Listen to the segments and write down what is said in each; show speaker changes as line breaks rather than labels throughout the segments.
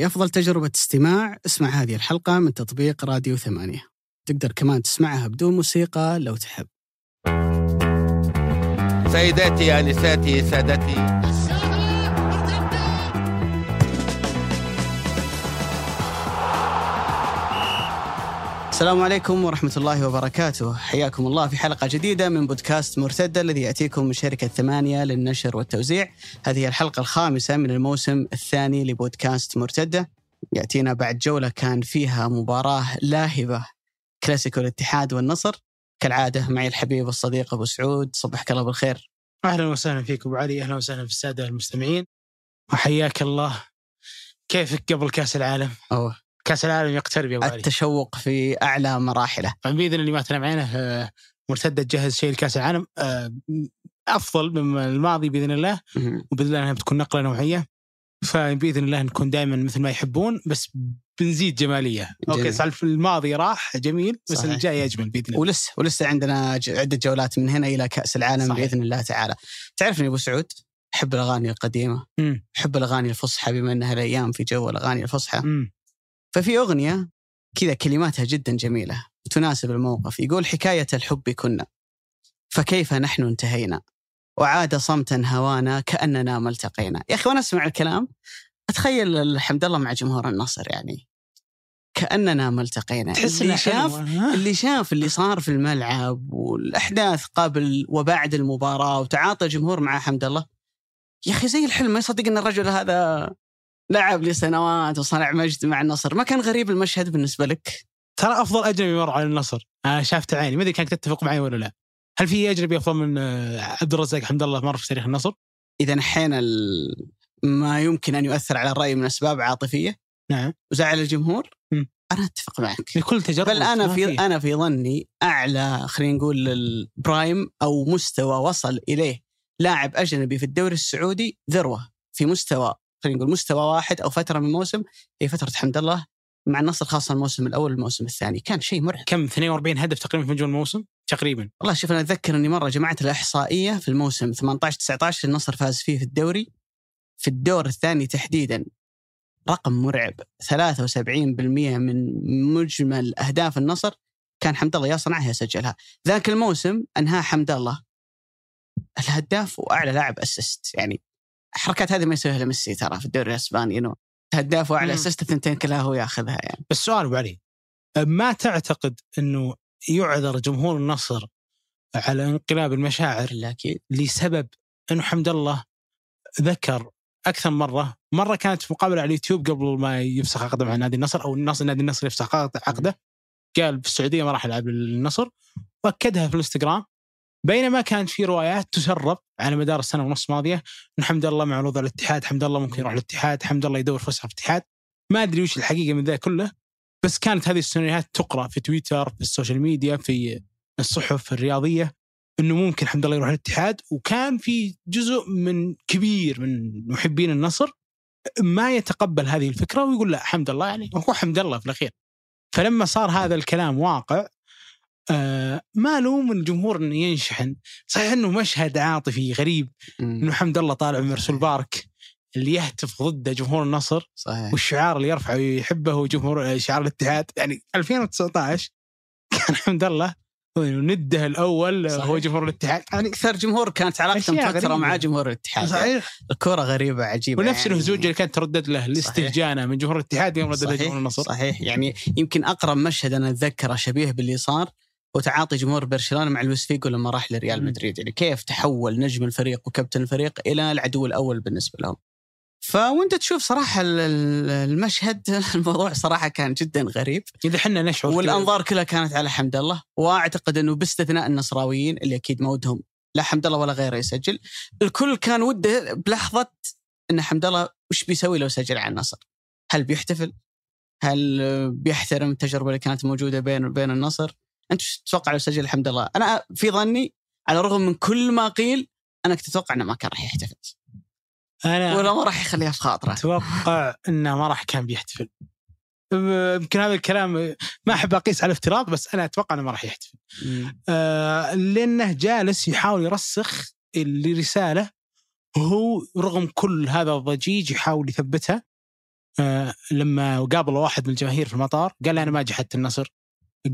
لأفضل تجربة استماع. اسمع هذه الحلقة من تطبيق راديو ثمانية. تقدر كمان تسمعها بدون موسيقى لو تحب.
سيداتي انساتي سادتي.
السلام عليكم ورحمة الله وبركاته. حياكم الله في حلقة جديدة من بودكاست مرتدة الذي يأتيكم من شركة ثمانية للنشر والتوزيع. هذه الحلقة الخامسة من الموسم الثاني لبودكاست مرتدة. يأتينا بعد جولة كان فيها مباراة لاهبة كلاسيكو الاتحاد والنصر. كالعادة معي الحبيب والصديق أبو سعود. صبحك الله بالخير.
أهلا وسهلا فيك أبو علي. أهلا وسهلا في السادة المستمعين. وحياك الله. كيفك قبل كأس العالم؟
أوه.
كاس العالم يقترب يا ابو
التشوق في أعلى مراحله
باذن اللي ما تنام عينه آه، مرتدة تجهز شيء لكاس العالم آه، أفضل من الماضي بإذن الله. وبإذن الله إنها بتكون نقلة نوعية فبإذن الله نكون دائما مثل ما يحبون بس بنزيد جمالية okay
جميل.
صار الماضي راح جميل بس
صحيح.
الجاي اجمل بإذن الله
ولسه ولسه عندنا عدة جولات من هنا إلى كأس العالم
صحيح.
بإذن الله تعالى تعرفني أبو سعود أحب الأغاني القديمة
مم.
أحب الأغاني الفصحى بما أنها الأيام في جو الأغاني الفصحى. ففي أغنية كذا كلماتها جدا جميلة تناسب الموقف يقول حكاية الحب كنا فكيف نحن انتهينا؟ وعاد صمتا هوانا كأننا ما التقينا. يا أخي وأنا أسمع الكلام أتخيل الحمد الله مع جمهور النصر يعني. كأننا ما التقينا.
تحس
اللي شاف؟ اللي شاف اللي صار في الملعب والأحداث قبل وبعد المباراة وتعاطى الجمهور مع حمد الله يا أخي زي الحلم ما يصدق أن الرجل هذا لعب لسنوات وصنع مجد مع النصر. ما كان غريب المشهد بالنسبة لك؟
ترى أفضل أجنبي مر على النصر. أنا شافت عيني. ما أدري كانك تتفق معي ولا لا. هل في أجنبي أفضل من آه، عبد الرزاق حمد الله مر في تاريخ النصر؟
إذا نحينا ال- ما يمكن أن يؤثر على الرأي من أسباب عاطفية.
نعم.
وزعل الجمهور.
مم.
أنا أتفق معك.
لكل تجربة.
بل
ما
في
فيه.
أنا في ظني أعلى خلينا نقول البرايم أو مستوى وصل إليه لاعب أجنبي في الدوري السعودي ذروة في مستوى خلينا نقول مستوى واحد أو فترة من موسم هي فترة حمد الله مع النصر خاصة الموسم الأول والموسم الثاني. كان شيء مرعب.
كم؟ 42 هدف تقريبا في مجموع الموسم؟ تقريبا.
والله شوف أنا أتذكر أني مرة جمعت الإحصائية في الموسم 18 19 النصر فاز فيه في الدوري. في الدور الثاني تحديدا رقم مرعب. 73% من مجمل أهداف النصر كان حمد الله يا صنعها يا سجلها. ذاك الموسم أنهى حمد الله. الهداف وأعلى لاعب أسست يعني حركات هذه ما يسويها إلا ميسي ترى في الدوري الإسباني إنه هداف وأعلى
مم.
أسست الثنتين كلها هو ياخذها يعني.
بس سؤال أبو علي ما تعتقد إنه يعذر جمهور النصر على انقلاب المشاعر
إلا أكيد.
لسبب إنه حمد الله ذكر أكثر مرة؟ مرة كانت في مقابلة على اليوتيوب قبل ما يفسخ عقده مع نادي النصر أو النصر نادي النصر يفسخ عقد- عقده. قال في السعودية ما راح العب للنصر. وأكدها في الإنستغرام. بينما كانت في روايات تسرب على مدار السنة ونص ماضية. ان حمد الله معروض على الاتحاد، حمد الله ممكن يروح الاتحاد، حمد الله يدور فسحه في الاتحاد، ما أدري وش الحقيقة من ذا كله بس كانت هذه السيناريوهات تقرأ في تويتر في ال social media في الصحف الرياضية إنه ممكن حمد الله يروح الاتحاد. وكان في جزء من كبير من محبين النصر ما يتقبل هذه الفكرة ويقول لا حمد الله يعني هو حمد الله في الأخير. فلما صار هذا الكلام واقع آه ما لوم الجمهور إنه ينشحن. صحيح إنه مشهد عاطفي غريب. إنه حمد الله طالع من مرسول بارك اللي يهتف ضده جمهور النصر
صحيح.
والشعار اللي يرفعه يحبه هو جمهور شعار الاتحاد. يعني 2019 كان حمد الله نده الأول
صحيح.
هو جمهور الاتحاد. يعني
أكثر جمهور كانت علاقته
غريبة.
مع جمهور الاتحاد.
صحيح.
الكرة غريبة عجيبة
ونفس
يعني.
الهزوج اللي كانت تردد له الاستهجانه من جمهور الاتحاد يوم ردد جمهور النصر.
صحيح. يعني يمكن أقرب مشهد أنا أتذكره شبيه باللي صار هو تعاطي جمهور برشلونة مع لويس فيجو لما راح لريال. مدريد يعني كيف تحول نجم الفريق وكابتن الفريق إلى العدو الأول بالنسبة لهم. فوانت تشوف صراحة ال- ال- المشهد الموضوع صراحة كان جدا غريب
إذا حنا نشعر
والأنظار كلها كانت على حمد الله وأعتقد إنه باستثناء النصراويين اللي أكيد ما ودهم لا حمد الله ولا غيره يسجل الكل كان وده بلحظة إن حمد الله وش بيسوي لو سجل على النصر؟ هل بيحتفل؟ هل بيحترم التجربة اللي كانت موجودة بين بين النصر؟ أنت تتوقع لو سجل حمد الله؟ أنا في ظني على الرغم من كل ما قيل أنا كنت أتوقع إنه ما كان راح يحتفل.
أنا
ولا ما راح يخليها في خاطره.
أتوقع إنه ما راح كان بيحتفل. يمكن هذا الكلام ما أحب أقيس على افتراض بس أنا أتوقع إنه ما راح يحتفل. آه لأنه جالس يحاول يرسخ لرساله وهو رغم كل هذا الضجيج يحاول يثبتها. آه لما قابل واحد من الجماهير في المطار قال أنا ما جحدت النصر.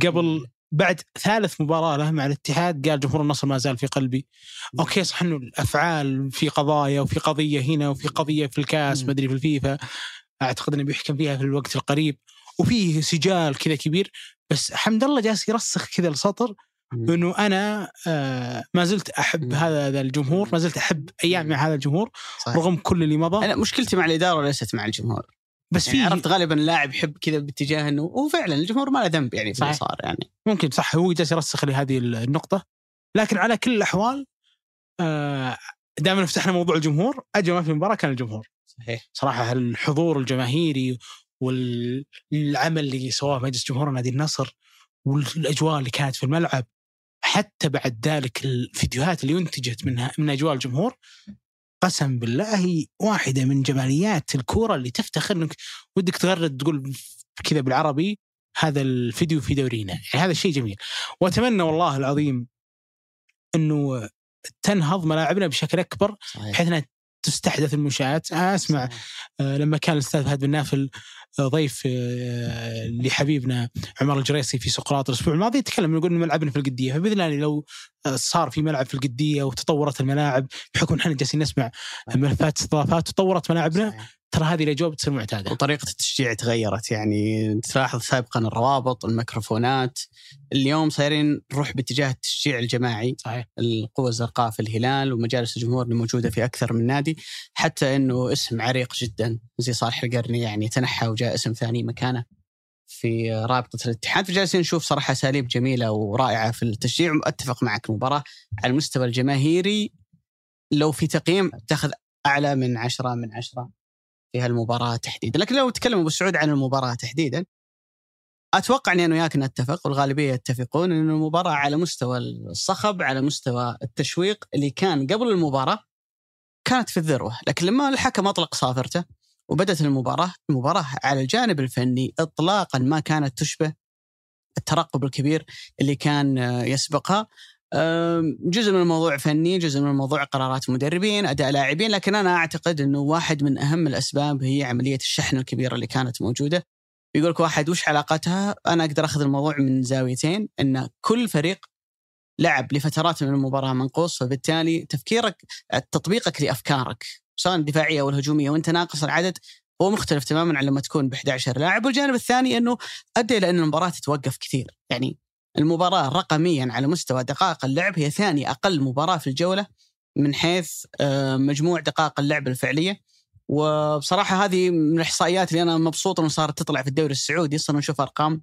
قبل بعد ثالث مباراة له مع الاتحاد قال جمهور النصر ما زال في قلبي okay صح إنه الأفعال في قضايا وفي قضية هنا وفي قضية في الكاس. ما أدري في الفيفا أعتقد إنه بيحكم فيها في الوقت القريب وفيه سجال كذا كبير بس حمد الله جالس يرسخ كذا السطر. إنه أنا آه ما زلت أحب
مم.
هذا الجمهور ما زلت أحب أيام مع هذا الجمهور
صحيح.
رغم كل اللي مضى
أنا مشكلتي مع الإدارة وليست مع الجمهور
بس
يعني
في
عرفت غالبا اللاعب يحب كذا باتجاه إنه وفعلا الجمهور ما له ذنب يعني في اللي. صار يعني.
ممكن صح هو جالس يرسخ لي هذه النقطة. لكن على كل الأحوال آه، دائما فتحنا موضوع الجمهور. أجمل في المباراة كان الجمهور.
صحيح.
صراحة الحضور الجماهيري والعمل اللي سواه مجلس جمهور نادي النصر والأجواء اللي كانت في الملعب حتى بعد ذلك الفيديوهات اللي انتجت منها من أجواء الجمهور قسم بالله هي واحدة من جماليات الكورة اللي تفتخر إنك ودك تغرد تقول كذا بالعربي هذا الفيديو في دورينا. يعني هذا الشيء جميل. وأتمنى والله العظيم إنه تنهض ملاعبنا بشكل أكبر
صحيح.
بحيث إنها تستحدث المنشآت. أنا أسمع. آه، لما كان الأستاذ فهد بن نافل آه، ضيف آه، لحبيبنا عمر الجريسي في سقراط الأسبوع الماضي يتكلم يقول ان ملعبنا في القدية. فبإذن الله لو آه، صار في ملعب في القدية وتطورت الملاعب بحكم إحنا جالسين نسمع ملفات استضافات وتطورت ملاعبنا. ترى هذه الاجواء بتصير معتادة.
وطريقة التشجيع تغيرت يعني تلاحظ سابقا الروابط الميكروفونات. اليوم صايرين نروح باتجاه التشجيع الجماعي.
صحيح.
القوة الزرقاء في الهلال ومجالس الجمهور اللي موجودة في أكثر من نادي. حتى أنه اسم عريق جدا. زي صالح القرني يعني تنحى وجاء اسم ثاني مكانه في رابطة الاتحاد. فجالسين نشوف صراحة أساليب جميلة ورائعة في التشجيع. أتفق معك المباراة. على المستوى الجماهيري لو في تقييم تاخذ أعلى من عشرة من عشرة. في هالمباراة تحديدا. لكن لو تكلم أبو سعود عن المباراة تحديدا أتوقع أني أنا وياك نتفق والغالبية يتفقون أن المباراة على مستوى الصخب على مستوى التشويق اللي كان قبل المباراة كانت في الذروة. لكن لما الحكم أطلق صافرته وبدأت المباراة المباراة على الجانب الفني إطلاقا ما كانت تشبه الترقب الكبير اللي كان يسبقها. جزء من الموضوع فني جزء من الموضوع قرارات مدربين أداء لاعبين لكن أنا أعتقد أنه واحد من أهم الأسباب هي عملية الشحن الكبيرة اللي كانت موجودة. يقول لك واحد وش علاقتها؟ أنا أقدر أخذ الموضوع من زاويتين أن كل فريق لعب لفترات من المباراة منقوص فبالتالي تفكيرك تطبيقك لأفكارك سواء الدفاعية أو الهجومية وأنت ناقص العدد هو مختلف تماما عن لما تكون ب 11 لاعب. والجانب الثاني أنه أدى إلى أن المباراة تتوقف كثير يعني المباراة رقميا على مستوى دقائق اللعب هي ثاني أقل مباراة في الجولة من حيث آه، مجموع دقائق اللعب الفعلية. وبصراحة هذه من الإحصائيات اللي أنا مبسوط أنه صارت تطلع في الدوري السعودي صرنا نشوف أرقام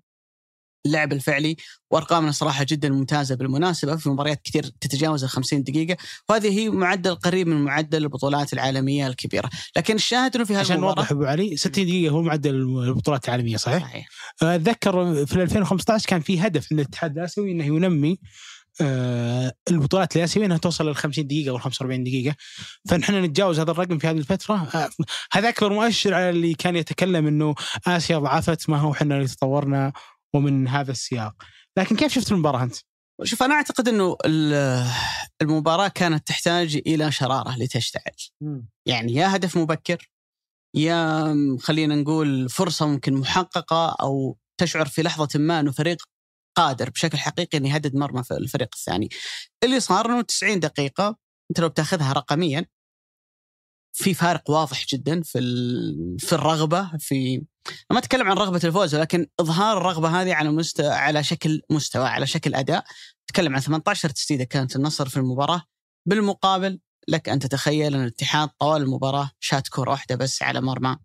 اللعب الفعلي وأرقامنا صراحة جدا ممتازة. بالمناسبة في مباريات كثير تتجاوز ال 50 دقيقة وهذه هي معدل قريب من معدل البطولات العالمية الكبيرة. لكن الشاهد إنه في
عشان
هالمباراه
نوضح أبو علي 60 دقيقة هو معدل البطولات العالمية صحيح؟
صحيح.
أتذكر في 2015 كان في هدف من الاتحاد الآسيوي إنه ينمي آه، البطولات الآسيوية إنها توصل لل 50 دقيقة أو 45 دقيقة. فنحن نتجاوز هذا الرقم في هذه الفترة. آه، هذا اكبر مؤشر على اللي كان يتكلم إنه آسيا ضعفت ما هو إحنا اللي تطورنا. ومن هذا السياق لكن كيف شفت المباراة أنت؟
شوف أنا أعتقد إنه ال- المباراة كانت تحتاج إلى شرارة لتشتعل يعني يا هدف مبكر يا خلينا نقول فرصة ممكن محققة أو تشعر في لحظة ما إنه فريق قادر بشكل حقيقي إنه يهدد مرمى في الفريق الثاني. اللي صار إنه 90 دقيقة أنت لو بتاخذها رقميا في فارق واضح جدا في في الرغبة في ما أتكلم عن رغبة الفوز ولكن إظهار الرغبة هذه على مستوى على شكل مستوى على شكل أداء. تكلم عن 18 تسديدة كانت النصر في المباراة. بالمقابل لك أن تتخيل أن الاتحاد طوال المباراة شات كورة واحدة بس على مرمى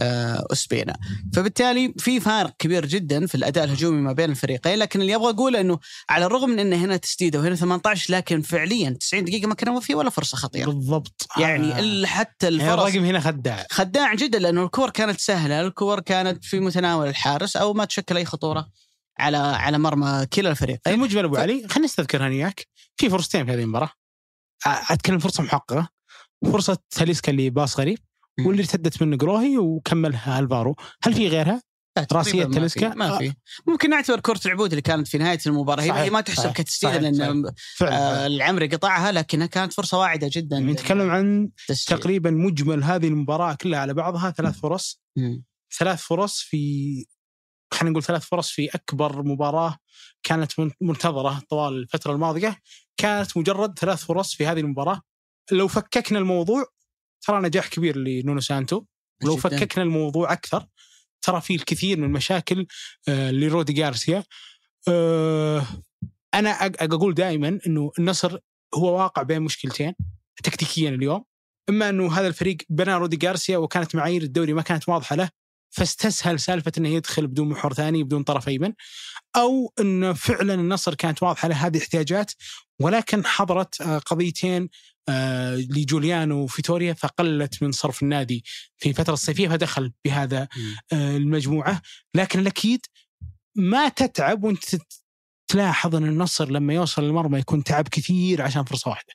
آه، أسبينا. فبالتالي في فارق كبير جدا في الأداء الهجومي ما بين الفريقين لكن اللي أبغى أقوله إنه على الرغم من إن هنا تسديدة وهنا 18 لكن فعليا 90 دقيقة ما كان في ولا فرصة خطيرة.
بالضبط.
يعني
آه.
حتى
يعني
الفرص
الرقم هنا خداع.
خداع جدا لأنه الكور كانت سهلة، الكور كانت في متناول الحارس أو ما تشكل أي خطورة على على مرمى كلا الفريقين.
المجمل أبو
ف-
علي خلينا نستذكر أنا وياك في فرصتين في هذه المباراة. أتكلم فرصة محققة. فرصة تاليسكا اللي باص غريب. واللي ارتدت منه جروهي وكملها ألفارو. هل في غيرها؟
تقريباً
رأسية
ما في-
آه.
في. ممكن نعتبر كرة العبود اللي كانت في نهاية المباراة. هي-
صحيح،
هي ما تحسب كتسديد آه العمري قطعها لكنها كانت فرصة واعدة جدا
يعني نتكلم عن
للتسجيل.
تقريبا مجمل هذه المباراة كلها على بعضها. ثلاث فرص.
مم.
ثلاث فرص في خلينا نقول ثلاث فرص في أكبر مباراة كانت من- منتظرة طوال الفترة الماضية. كانت مجرد ثلاث فرص في هذه المباراة. لو فككنا الموضوع ترى نجاح كبير لنونو سانتو. ولو
جداً.
فككنا الموضوع أكثر ترى في الكثير من المشاكل آه، لرودي جارسيا آه، أنا أقول دائما إنه النصر هو واقع بين مشكلتين تكتيكيا اليوم. إما إنه هذا الفريق بنى رودي جارسيا وكانت معايير الدوري ما كانت واضحة له فاستسهل سالفة إنه يدخل بدون محور ثاني بدون طرف أيمن أو انه فعلا النصر كانت واضحة له هذه احتياجات. ولكن حضرت آه، قضيتين آه، لجوليانو فيتوريا فقلت من صرف النادي في الفترة الصيفية فدخل بهذا. آه، المجموعة. لكن الأكيد ما تتعب وأنت تلاحظ إن النصر لما يوصل للمرمى يكون تعب كثير عشان فرصة
واحدة.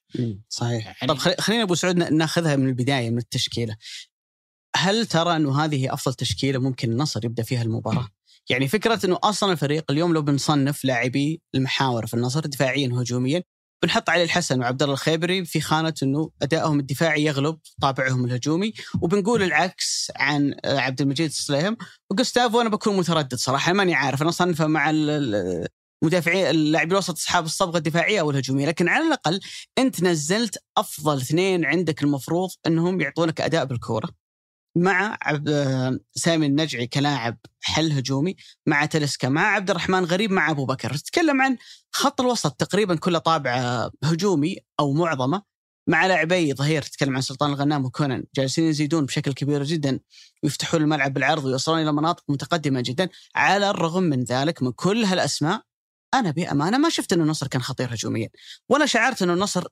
صحيح.
يعني-
طب خلي- خلينا أبو سعود نا- ناخذها من البداية من التشكيلة. هل ترى أنه هذه أفضل تشكيلة ممكن النصر يبدأ فيها المباراة؟ يعني فكرة أنه أصلا الفريق اليوم لو بنصنف لاعبي المحاور في النصر دفاعيا وهجوميا بنحط علي الحسن وعبد الله الخيبري في خانة أنه أدائهم الدفاعي يغلب طابعهم الهجومي وبنقول العكس عن عبد المجيد السليم وجوستافو أنا بكون متردد صراحة ماني عارف أنا أصنفه مع ال- ال- المدافعين اللاعبين الوسط أصحاب الصبغة الدفاعية أو الهجومية لكن على الأقل أنت نزلت أفضل اثنين عندك المفروض أنهم يعطونك أداء بالكورة مع سامي النجعي كلاعب حل هجومي مع تلسكا مع عبد الرحمن غريب مع أبو بكر. تتكلم عن خط الوسط تقريبا كله طابع هجومي أو معظمه مع لاعبي ظهير تتكلم عن سلطان الغنام وكونان. جالسين يزيدون بشكل كبير جدا ويفتحون الملعب بالعرض ويوصلون إلى مناطق متقدمة جدا. على الرغم من ذلك من كل هالأسماء أنا بأمانة ما شفت انه النصر كان خطير هجوميا ولا شعرت انه النصر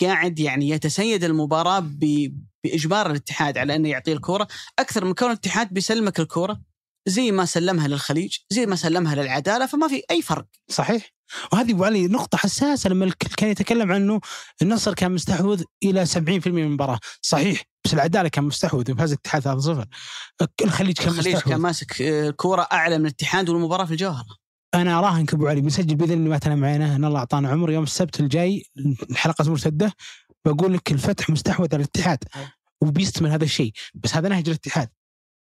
قاعد يعني يتسيد المباراة ب- بإجبار الاتحاد على أنه يعطيه الكورة أكثر من كون الاتحاد بيسلمك الكورة زي ما سلمها للخليج زي ما سلمها للعدالة فما في أي فرق.
صحيح؟ وهذه ابو علي نقطة حساسة لما الكل كان يتكلم عنه النصر كان مستحوذ إلى 70% من المباراة، صحيح بس العدالة كان مستحوذ وفاز الاتحاد 3-0 الخليج كان
الخليج
مستحوذ.
كان ماسك آه، كوره أعلى من الاتحاد والمباراة في الجوهرة.
أنا أراهنك أبو علي بنسجل بإذن الله ما تنام عينه. ان الله أعطانا عمر يوم السبت الجاي الحلقة مرتدة. بقول لك الفتح مستحوذ على الاتحاد وبيستمر هذا الشيء. بس هذا نهج الاتحاد.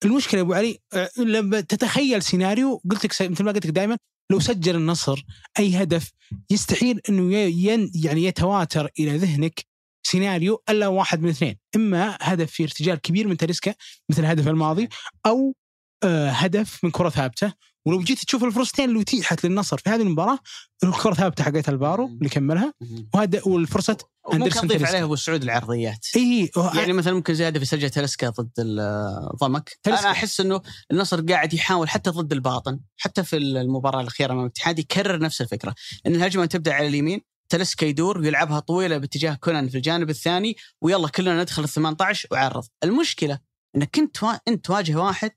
المشكلة يا أبو علي آه، لما تتخيل سيناريو قلت لك مثل ما قلت لك دائما لو سجل النصر أي هدف يستحيل إنه ين يعني يتواتر إلى ذهنك سيناريو إلا واحد من اثنين. إما هدف في ارتجال كبير من تاليسكا مثل الهدف الماضي أو آه، هدف من كرة ثابتة ولو جيت تشوف الفرصتين اللي اتيحت للنصر في هذه المباراة الكرة ثابتة حقت البارو اللي كملها وهذا والفرصة
أضيف
تاليسكا.
عليها أبو سعود العرضيات.
إي
يعني مثلا ممكن زي هدف يسجل تلسكا ضد الضمك
تلسكا.
أنا أحس إنه النصر قاعد يحاول حتى ضد الباطن حتى في المباراة الأخيرة أمام الاتحاد يكرر نفس الفكرة. إن الهجمة تبدأ على اليمين تلسكا يدور ويلعبها طويلة باتجاه كونان في الجانب الثاني ويلا كلنا ندخل ال 18 وعرض المشكلة إنك كنت وا... إنت تواجه واحد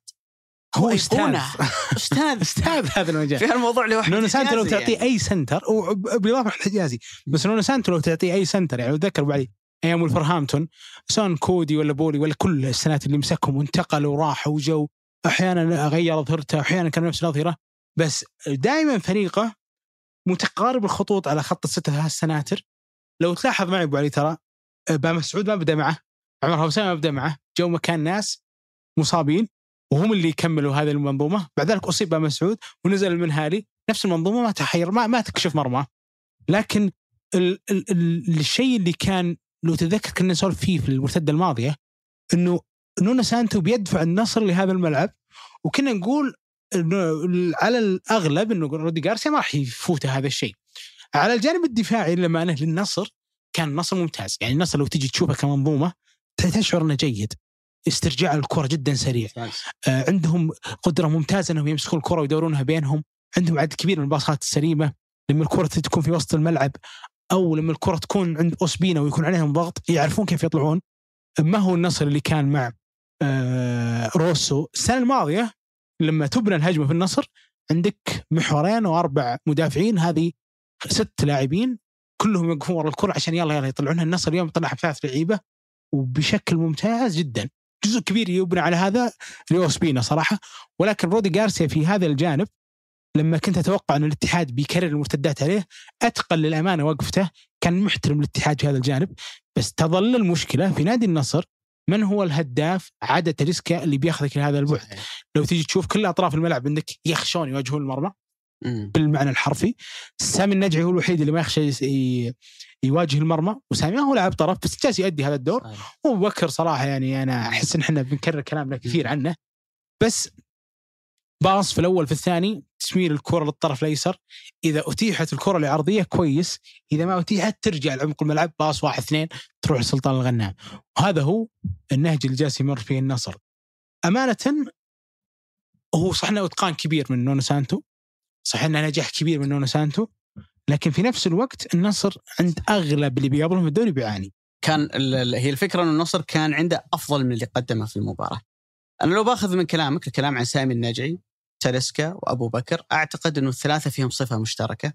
هو. أستاذ.
أستاذ.
أستاذ. هذا المجال.
في هالموضوع لوحده
نونو سانتو لو تعطيه
يعني.
أي center وبالاضافه حجازي بس نونو سانتو لو تعطيه أي center يعني أتذكر بعد أيام ولفرهامبتون سواء كودي ولا بولي ولا كل السنوات اللي مسكهم وانتقلوا وراحوا وجو أحيانا غير اظهرته أحيانا كان نفس الأظهرة بس دائما فريقه متقارب الخطوط على خط الستة ثلاث سناتر لو تلاحظ معي أبو علي ترى با مسعود ما بدا معه عمر هوسام ما بدا معه جو مكان ناس مصابين. وهم اللي يكملوا هذه المنظومة بعد ذلك أصيب مسعود ونزل المنهالي نفس المنظومة ما تحير ما, ما تكشف مرمى لكن ال ال ال الشيء اللي كان لو تتذكر كنا نسولف فيه في المرتدة الماضية إنه نونو سانتو بيدفع النصر لهذا الملعب وكنا نقول إنه على الأغلب إنه رودي جارسيا ما راح يفوته هذا الشيء. على الجانب الدفاعي للامانه للنصر كان النصر ممتاز، يعني النصر لو تجي تشوفه كمنظومة تشعر إنه جيد. استرجاع الكرة جدا سريع، آه، عندهم قدرة ممتازة إنهم يمسكون الكرة ويدورونها بينهم، عندهم عدد كبير من الباصات السليمة، لما الكرة تكون في وسط الملعب أو لما الكرة تكون عند أوسبينا ويكون عليهم ضغط يعرفون كيف يطلعون. ما هو النصر اللي كان مع آه، روسو؟ السنة الماضية لما تبنى الهجمة في النصر عندك محورين وأربع مدافعين. هذه ست لاعبين كلهم يوقفون ورا الكرة عشان يلا يلا يطلعونها. النصر اليوم طلعها بثلاث لعيبة وبشكل ممتاز جدا. جزء كبير يبنى على هذا اللي هو سبينا صراحة ولكن رودي جارسيا في هذا الجانب لما كنت أتوقع أن الاتحاد بيكرر المرتدات عليه أتقن للأمانة وقفته كان محترم الاتحاد في هذا الجانب بس تظل المشكلة في نادي النصر من هو الهداف عادة تاليسكا اللي بياخذك لهذا البعد. لو تيجي تشوف كل أطراف الملعب عندك يخشون يواجهون المرمى. بالمعنى الحرفي. سامي النجعي هو الوحيد اللي ما يخشى يواجه المرمى وسامي هو لاعب طرف بس جالس يؤدي هذا الدور.
صحيح.
وابو بكر صراحة يعني أنا أحس إن إحنا بنكرر كلامنا كثير عنه. بس pass في الأول في الثاني تسمير الكرة للطرف الأيسر. إذا أتيحت الكرة العرضية كويس. إذا ما أتيحت ترجع لعمق الملعب pass واحد اثنين تروح لسلطان الغنام. وهذا هو النهج اللي جالس يمر فيه النصر. أمانة هو صح انه إتقان كبير من نونو سانتو. صح إنه نجاح كبير من نونو سانتو لكن في نفس الوقت النصر عند أغلب اللي بيقابلهم في الدوري بيعاني
كان هي الفكرة ان النصر كان عنده أفضل من اللي قدمه في المباراة. أنا لو باخذ من كلامك الكلام عن سامي النجعي تاليسكا وأبو بكر أعتقد إنه الثلاثة فيهم صفة مشتركة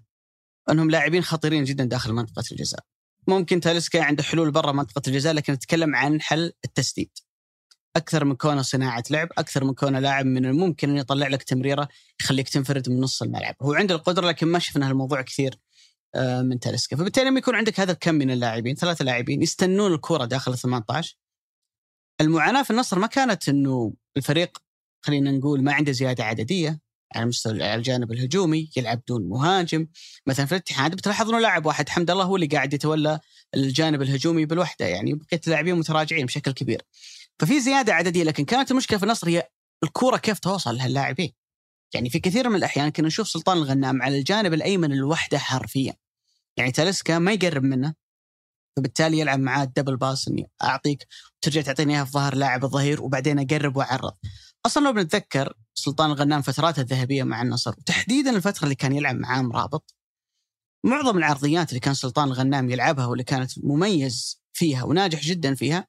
إنهم لاعبين خطيرين جدا داخل منطقة الجزاء. ممكن تاليسكا عنده حلول برا منطقة الجزاء لكن نتكلم عن حل التسديد. أكثر من كونه صناعة لعب، أكثر من كونه لاعب من الممكن إنه يطلع لك تمريرة يخليك تنفرد من نص الملعب، هو عنده القدرة لكن ما شفنا هالموضوع كثير آه، من تاليسكا، فبالتالي لما يكون عندك هذا الكم من اللاعبين، ثلاثة لاعبين يستنون الكرة داخل ال 18 المعاناة في النصر ما كانت إنه الفريق خلينا نقول ما عنده زيادة عددية على مستوى الجانب الهجومي يلعب دون مهاجم. مثلا في الاتحاد بتلاحظ إنه لاعب واحد حمد الله هو اللي قاعد يتولى الجانب الهجومي بالوحدة يعني بقيت اللاعبين متراجعين بشكل كبير. ففي زيادة عددية لكن كانت المشكلة في النصر هي الكره كيف توصل لهاللاعبين يعني في كثير من الأحيان كنا نشوف سلطان الغنام على الجانب الأيمن الوحدة حرفيا يعني تاليسكا ما يقرب منه فبالتالي يلعب معاه الدبل باس إني أعطيك وترجع تعطيني إياها في ظهر لاعب الظهير وبعدين أقرب وأعرض. أصلا لو بنتذكر سلطان الغنام فتراته الذهبية مع النصر وتحديدا الفترة اللي كان يلعب معاه مرابط معظم العرضيات اللي كان سلطان الغنام يلعبها واللي كانت مميز فيها وناجح جدا فيها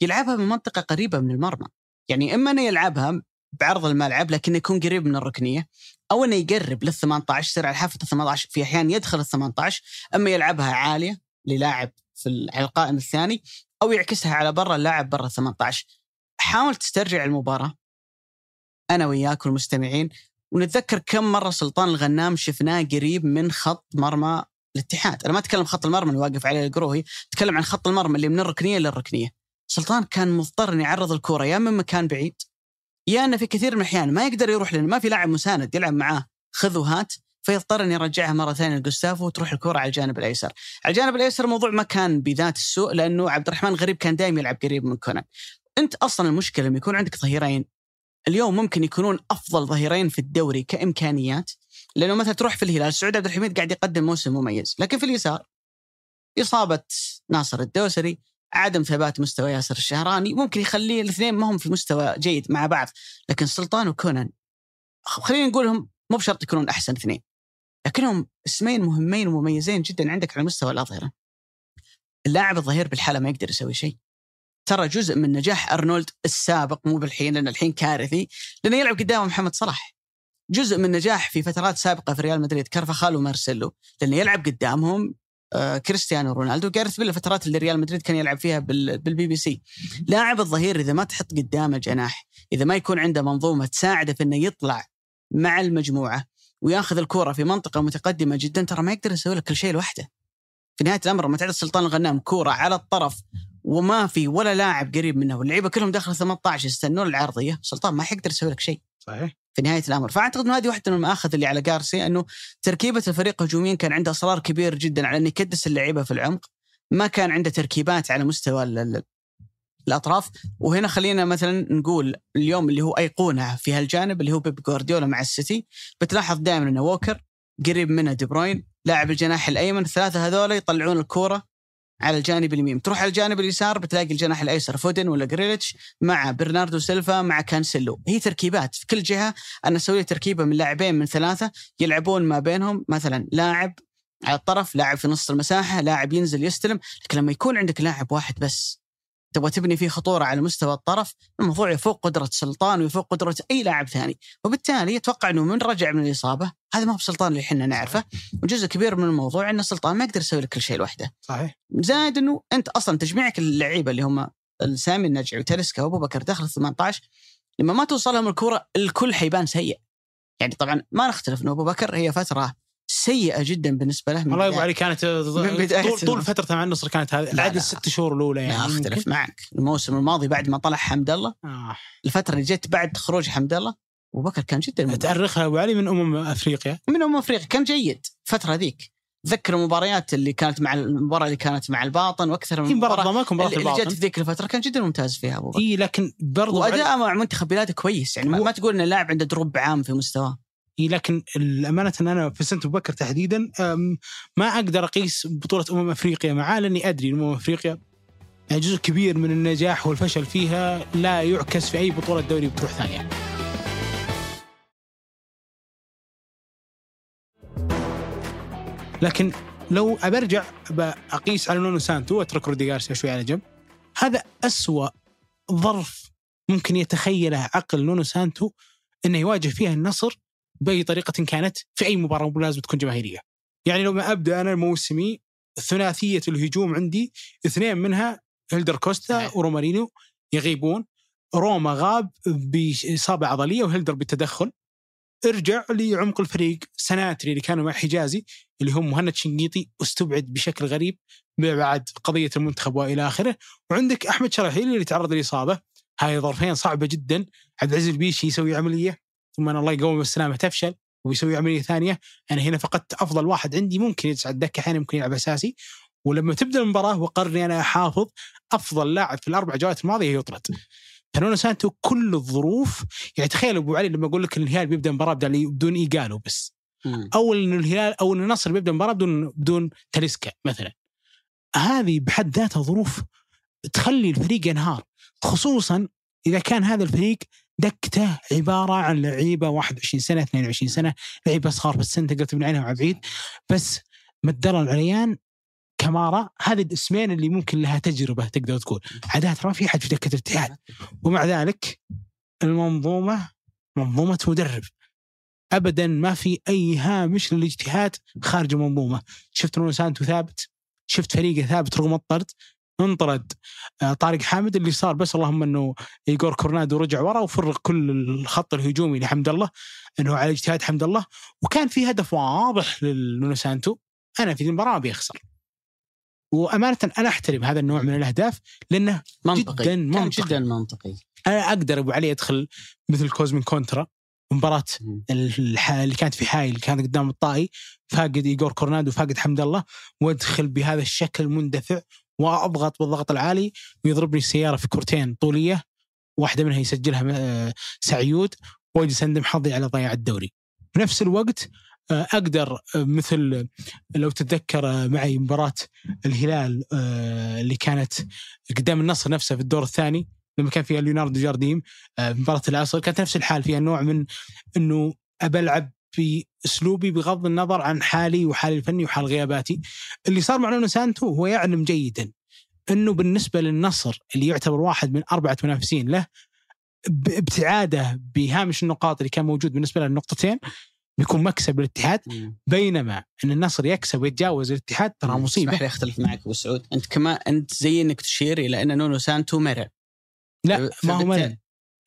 يلعبها من منطقة قريبة من المرمى. يعني إما إنه يلعبها بعرض الملعب لكنه يكون قريب من الركنية أو إنه يقرب لل 18 يصير على حافة ال 18 في أحيان يدخل ال 18 إما يلعبها عالية للاعب في على القائم الثاني أو يعكسها على برا اللاعب برا ال 18 حاول تسترجع المباراة أنا وياك والمستمعين ونتذكر كم مرة سلطان الغنام شفناه قريب من خط مرمى الاتحاد، أنا ما أتكلم خط المرمى اللي واقف عليه القروهي، اتكلم عن خط المرمى اللي من الركنية للركنية. سلطان كان مضطر إنه يعرض الكورة يا من مكان بعيد يا إنه في كثير من الأحيان ما يقدر يروح لأنه ما في لاعب مساند يلعب معاه خذ وهات فيضطر ان يرجعها مرة ثانية لجوستافو وتروح الكره على الجانب الأيسر. على الجانب الأيسر الموضوع ما كان بذات السوء لأنه عبد الرحمن غريب كان دائما يلعب قريب من كونان. أنت أصلا المشكلة لما يكون عندك ظهيرين اليوم ممكن يكونون أفضل ظهيرين في الدوري كإمكانيات لأنه مثلا تروح في الهلال سعود عبد الحميد قاعد يقدم موسم مميز لكن في اليسار إصابة ناصر الدوسري عدم ثبات مستوى ياسر الشهراني ممكن يخليه الاثنين ما هم في مستوى جيد مع بعض لكن سلطان وكونان خلينا نقولهم مو بشرط يكونون أحسن اثنين لكنهم اسمين مهمين ومميزين جدا عندك على مستوى الأظهرة. اللاعب الظهير بالحالة ما يقدر يسوي شيء. ترى جزء من نجاح أرنولد السابق مو بالحين لأن الحين كارثي لأنه يلعب قدامه محمد صلاح. جزء من نجاح في فترات سابقة في ريال مدريد كارفاخال ومارسيلو لأنه يلعب قدامهم كريستيانو رونالدو جارث بيل الفترات اللي ريال مدريد كان يلعب فيها بال- بالبي بي سي. لاعب الظهير إذا ما تحط قدامه جناح إذا ما يكون عنده منظومة تساعده في إنه يطلع مع المجموعة وياخذ الكوره في منطقة متقدمة جدا ترى ما يقدر يسوي لك كل شيء لوحده. في نهاية الأمر لما تعطي سلطان الغنام كوره على الطرف وما في ولا لاعب قريب منه. واللعيبة كلهم داخل 18 يستنون العرضيه سلطان ما حيقدر يسوي لك شيء.
صحيح.
في نهاية الأمر. فأعتقد إنه هذه واحدة من المآخذ اللي على جارسيا إنه تركيبة الفريق هجوميا كان عنده أصرار كبير جدا على إنه يكدس اللعيبة في العمق. ما كان عنده تركيبات على مستوى ال- ال- الأطراف. وهنا خلينا مثلا نقول اليوم اللي هو أيقونة في هالجانب اللي هو بيب جوارديولا مع السيتي. بتلاحظ دائما إنه ووكر قريب منه دي بروين لاعب الجناح الأيمن. الثلاثه هذول يطلعون الكورة على الجانب اليمين. تروح على الجانب اليسار بتلاقي الجناح الأيسر فودن ولا جريليتش مع برناردو سيلفا مع كانسيلو. هي تركيبات في كل جهة. أنا أسوي تركيبة من لاعبين من ثلاثة يلعبون ما بينهم. مثلا لاعب على الطرف لاعب في نص المساحة لاعب ينزل يستلم. لكن لما يكون عندك لاعب واحد بس تبغى تبني فيه خطورة على مستوى الطرف الموضوع يفوق قدرة سلطان ويفوق قدرة أي لاعب ثاني. وبالتالي أتوقع إنه من رجع من الإصابة هذا ما هو بسلطان اللي إحنا نعرفه وجزء كبير من الموضوع إن سلطان ما يقدر يسوي لك كل شيء لوحده.
صحيح.
زائد إنه أنت أصلا تجميعك اللعيبة اللي هم سامي النجعي وتلسكا وابو بكر دخل 18 لما ما توصلهم الكورة الكل حيبان سيء. يعني طبعا ما نختلف إنه ابو بكر هي فترة سيئة جدا بالنسبة له من
والله ابو
بداية-
علي كانت طول, طول. فترته مع النصر كانت هذه العدد. الست شهور الأولى يعني
لا
أختلف.
معك الموسم الماضي بعد ما طلع حمد الله
آه.
الفترة اللي جت بعد خروج حمد الله أبو بكر كان جدا.
تأرخها أبو علي من أمم أفريقيا
من أمم أفريقيا كان جيد الفترة ذيك تذكر المباريات اللي كانت مع المباراة اللي كانت مع الباطن وأكثر من مباراة
مباراة ومباراه
اللي جت
الباطن
في ذيك الفترة كان جدا ممتاز فيها أبو بكر
إي لكن برضو علي-
واداءه مع منتخب بلاده كويس يعني ما,
هو-
ما تقول إن اللاعب عنده drop عام في مستواه
لكن الأمانة أن أنا فينسنت أبو بكر تحديدا ما أقدر أقيس بطولة أمم أفريقيا معاه لأني أدري أن أمم أفريقيا جزء كبير من النجاح والفشل فيها لا يعكس في أي بطولة دوري بتروح ثانية. لكن لو أبرجع أقيس على نونو سانتو وأترك رودي غارسيا شوي على جنب هذا أسوأ ظرف ممكن يتخيله عقل نونو سانتو إنه يواجه فيها النصر بأي طريقة كانت في أي مباراة لازم تكون جماهيرية. يعني لو ما أبدأ أنا موسمي ثلاثيه الهجوم عندي اثنين منها هيلدر كوستا
صحيح.
ورومارينيو يغيبون. روما غاب بإصابة عضلية وهيلدر بالتدخل. ارجع لعمق الفريق سناتري اللي كانوا مع حجازي اللي هم مهند شنقيطي أستبعد بشكل غريب بعد قضية المنتخب وإلى آخره. وعندك أحمد شراحيلي اللي تعرض للاصابه هاي ظرفين صعبة جدا. عبد العزيز البيشي يسوي عملية. ثم أنا الله يقوم بالسلامة تفشل ويسوي عملية ثانية أنا هنا فقدت أفضل واحد عندي ممكن يجلس على الدكه أحيانا ممكن يلعب أساسي. ولما تبدأ المباراة وقرني أنا احافظ أفضل لاعب في الأربع جولات الماضية يطرد. فنونو سانتو كل الظروف يعني تخيل أبو علي لما أقول لك الهلال بيبدأ المباراه بدون بدون ايجالو بس. أو إن الهلال أو إن النصر بيبدأ المباراه بدون بدون تاليسكا مثلا. هذه بحد ذاتها ظروف تخلي الفريق ينهار خصوصا إذا كان هذا الفريق دكتة عبارة عن لعيبة 21 سنة 22 سنة لعيبة صغار السن تقدر تبني عليهم عبيد بس مدر العليان كمارا هذه الاسمين اللي ممكن لها تجربة تقدر تقول. عادات ما في أحد في دكة الاتحاد. ومع ذلك المنظومة منظومة مدرب. ابدا ما في أي هامش للاجتهاد خارج المنظومة. شفت نونو سانتو ثابت؟ شفت فريقه ثابت رغم الطرد؟ انطرد. آه، طارق حامد اللي صار بس اللهم انه ايجور كورنادو رجع ورا وفرغ كل الخط الهجومي لحمد الله انه على اجتهاد حمد الله. وكان في هدف واضح للنونو سانتو أنا في المباراة بيخسر وأمانة أنا أحترم هذا النوع من الأهداف لأنه
منطقي.
جداً
كان
منطقي.
جدا منطقي.
أنا أقدر أبو علي أدخل مثل كوزمين كونترا مباراة اللي كانت في حايل كانت قدام الطائي فاقد ايجور كورنادو فاقد حمد الله وأدخل بهذا الشكل المندفع وأضغط بالضغط العالي ويضربني السيارة في كورتين طولية واحدة منها يسجلها آه، سعيود واجلس اندم حظي على ضياع الدوري. في نفس الوقت آه، أقدر آه، مثل لو تتذكر معي مباراة الهلال اللي كانت قدام النصر نفسه في الدور الثاني لما كان فيها ليوناردو جارديم مباراة العصر كانت نفس الحال فيها نوع من إنه أبى ألعب باسلوبي بغض النظر عن حالي وحالي الفني وحال غياباتي. اللي صار مع نونو سانتو هو يعلم جيدا إنه بالنسبة للنصر اللي يعتبر واحد من أربعة منافسين له ب- ابتعاده بهامش النقاط اللي كان موجود بالنسبة له النقطتين بيكون مكسب للاتحاد. بينما إن النصر يكسب ويتجاوز الاتحاد ترى مصيبة.
اسمح لي أختلف معك أبو سعود. أنت كما أنت زي إنك تشير إلى إن نونو سانتو مرن
لا ما هو
فبالتالي-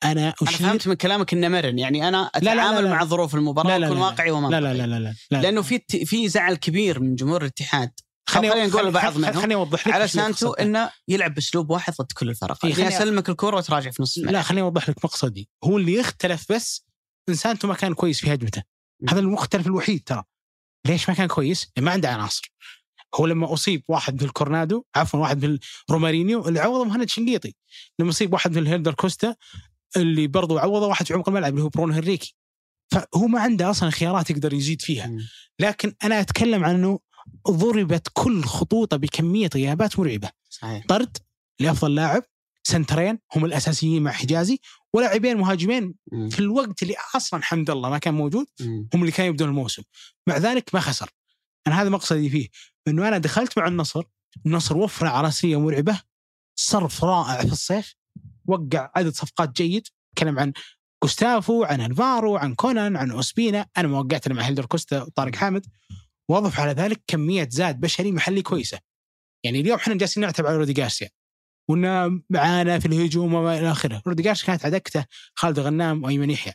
أنا
أنا
اشير
فهمت من كلامك إنه مرن. يعني أنا
لا، لا،
أتعامل
لا.
مع ظروف المباراة
لا، لا،
واكون
لا.
واقعي ومنطقي.
لا لا لا لا لا, لا.
لأنه في في زعل كبير من جمهور الاتحاد. خلينا نقول لبعض منهم.
خليني أوضح لك
على سانتو. أنه يلعب بأسلوب واحد ضد كل الفرق.
إيه،
يعني
خليني-
أسلمك الكرة وتراجع في نص الملعب.
لا خليني أوضح لك مقصدي. هو اللي يختلف بس ان سانتو ما كان كويس في هجمته. هذا المختلف الوحيد ترى. ليش ما كان كويس؟ ما عنده عناصر. هو لما أصيب واحد مثل كورنادو عفوا واحد مثل رومارينيو اللي عوضه مهند شنقيطي لما أصيب واحد مثل هيلدر كوستا اللي برضو عوضه واحد في عمق الملعب اللي هو برونو هنريكي. فهو ما عنده أصلا خيارات يقدر يزيد فيها. لكن أنا أتكلم عن إنه ضربت كل خطوطه بكمية غيابات مرعبة.
صحيح.
طرد لأفضل لاعب سنترين هم الأساسيين مع حجازي ولاعبين مهاجمين
مم.
في الوقت اللي أصلا حمد الله ما كان موجود
مم.
هم اللي كانوا يبدون الموسم. مع ذلك ما خسر. أنا هذا مقصدي فيه. إنه أنا دخلت مع النصر النصر وفر أرضية مرعبة صرف رائع في الصيف وقع عدد صفقات جيد. تكلم عن جوستافو عن الفارو عن كونان عن أوسبينا. أنا ما وقعت مع هيلدر كوستا وطارق حامد. وأضف على ذلك كمية زاد بشري محلي كويسة. يعني اليوم إحنا جالسين نعتب على رودي جارسيا وإنه معانا في الهجوم وما إلى آخره، رودي جارسيا كانت على دكته خالد غنام وأيمن يحيى.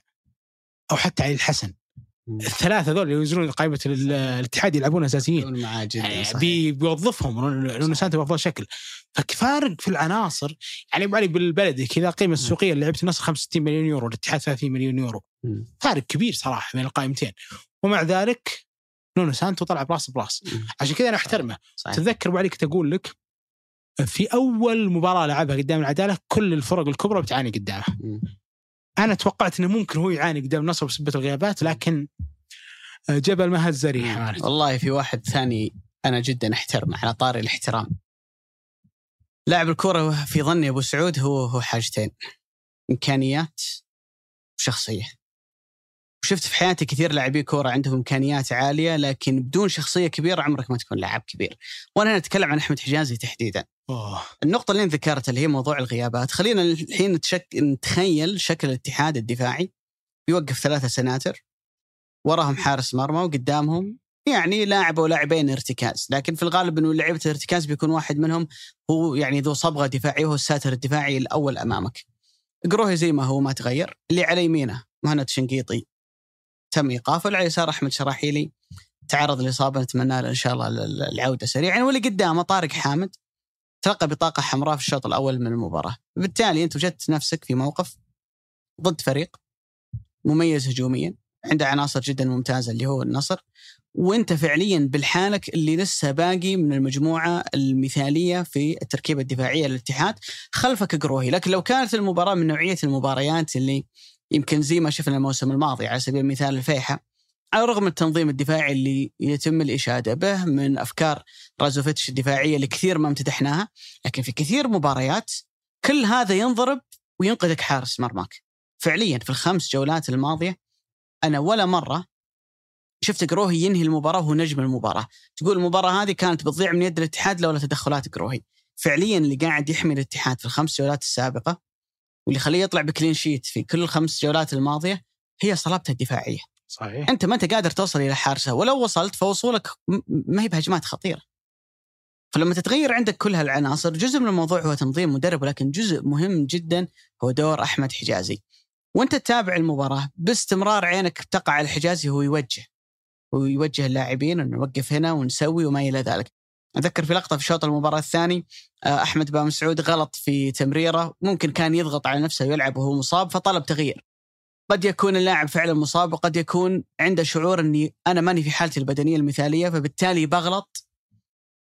أو حتى علي الحسن. الثلاثة ذول اللي ينزلون قائمة ال- الاتحاد يلعبون
أساسيين.
يعني بيوظفهم نونو سانتو بأفضل شكل. ففارق في العناصر يعني أبو علي بالبلدي كذا القيمه السوقيه اللي لعبت النصر 65 مليون يورو الاتحاد 30 مليون يورو.
مم.
فارق كبير صراحة بين القائمتين. ومع ذلك نونو سانتو طلع راس براس. عشان كذا أنا
أحترمه.
تتذكر أبو علي كنت أقول لك في أول مباراة لعبها قدام العدالة كل الفرق الكبرى بتعاني قدامه. أنا توقعت إنه ممكن هو يعاني قدام النصر بسبه الغيابات لكن آه، جبل ما هز ريح عارف.
والله في واحد ثاني أنا جدا أحترمه على طاري الاحترام. لاعب الكرة في ظني أبو سعود هو هو حاجتين إمكانيات وشخصيه وشفت في حياتي كثير لاعبي كورة عندهم إمكانيات عالية لكن بدون شخصية كبيرة عمرك ما تكون لاعب كبير. وأنا هنا أتكلم عن أحمد حجازي تحديدا.
أوه.
النقطة اللي ذكرتها اللي هي موضوع الغيابات، خلينا الحين نتشك... نتخيل شكل الاتحاد الدفاعي. بيوقف ثلاثة سناتر وراهم حارس مرمى وقدامهم يعني لاعب أو لاعبين ارتكاز، لكن في الغالب إنه لعيبة الارتكاز بيكون واحد منهم هو يعني ذو صبغة دفاعية وهو الساتر الدفاعي الأول أمامك. قروهي زي ما هو ما تغير، اللي على يمينه مهند شنقيطي. تم إيقافه، على يسار احمد شراحيلي تعرض لإصابة نتمنى له إن شاء الله العودة سريعا. واللي قدامه طارق حامد. تلقى بطاقة حمراء في الشوط الأول من المباراة. بالتالي أنت وجدت نفسك في موقف ضد فريق مميز هجوميا عنده عناصر جدا ممتازة اللي هو النصر وأنت فعليا بالحالك اللي لسه باقي من المجموعة المثالية في التركيبة الدفاعية للاتحاد خلفك قروهي لكن لو كانت المباراة من نوعية المباريات اللي يمكن زي ما شفنا الموسم الماضي على سبيل المثال الفيحة. على الرغم من التنظيم الدفاعي اللي يتم الإشادة به من أفكار رازوفيتش الدفاعية اللي كثير ما امتدحناها لكن في كثير مباريات كل هذا ينضرب وينقذك حارس مرماك. فعليا في الخمس جولات الماضية أنا ولا مرة شفت قروهي ينهي المباراة وهو نجم المباراة. تقول المباراة هذه كانت بتضيع من يد الاتحاد لولا تدخلات قروهي فعليا اللي قاعد يحمي الاتحاد في الخمس جولات السابقة واللي خليه يطلع بكلين شيت في كل الخمس جولات الماضية هي صلابته الدفاعية.
صحيح.
أنت ما أنت قادر توصل إلى حارسه ولو وصلت فوصولك ما هي بهجمات خطيرة. فلما تتغير عندك كل هالعناصر جزء من الموضوع هو تنظيم مدرب ولكن جزء مهم جدا هو دور أحمد حجازي. وأنت تتابع المباراة باستمرار عينك تقع على حجازي هو يوجه هو يوجه اللاعبين إنه نوقف هنا ونسوي وما إلى ذلك. اتذكر في لقطة في شوط المباراة الثاني آه، أحمد بن مسعود غلط في تمريره ممكن كان يضغط على نفسه ويلعب وهو مصاب فطلب تغيير قد يكون اللاعب فعلا مصاب وقد يكون عنده شعور إني أنا ماني في حالتي البدنية المثالية فبالتالي بغلط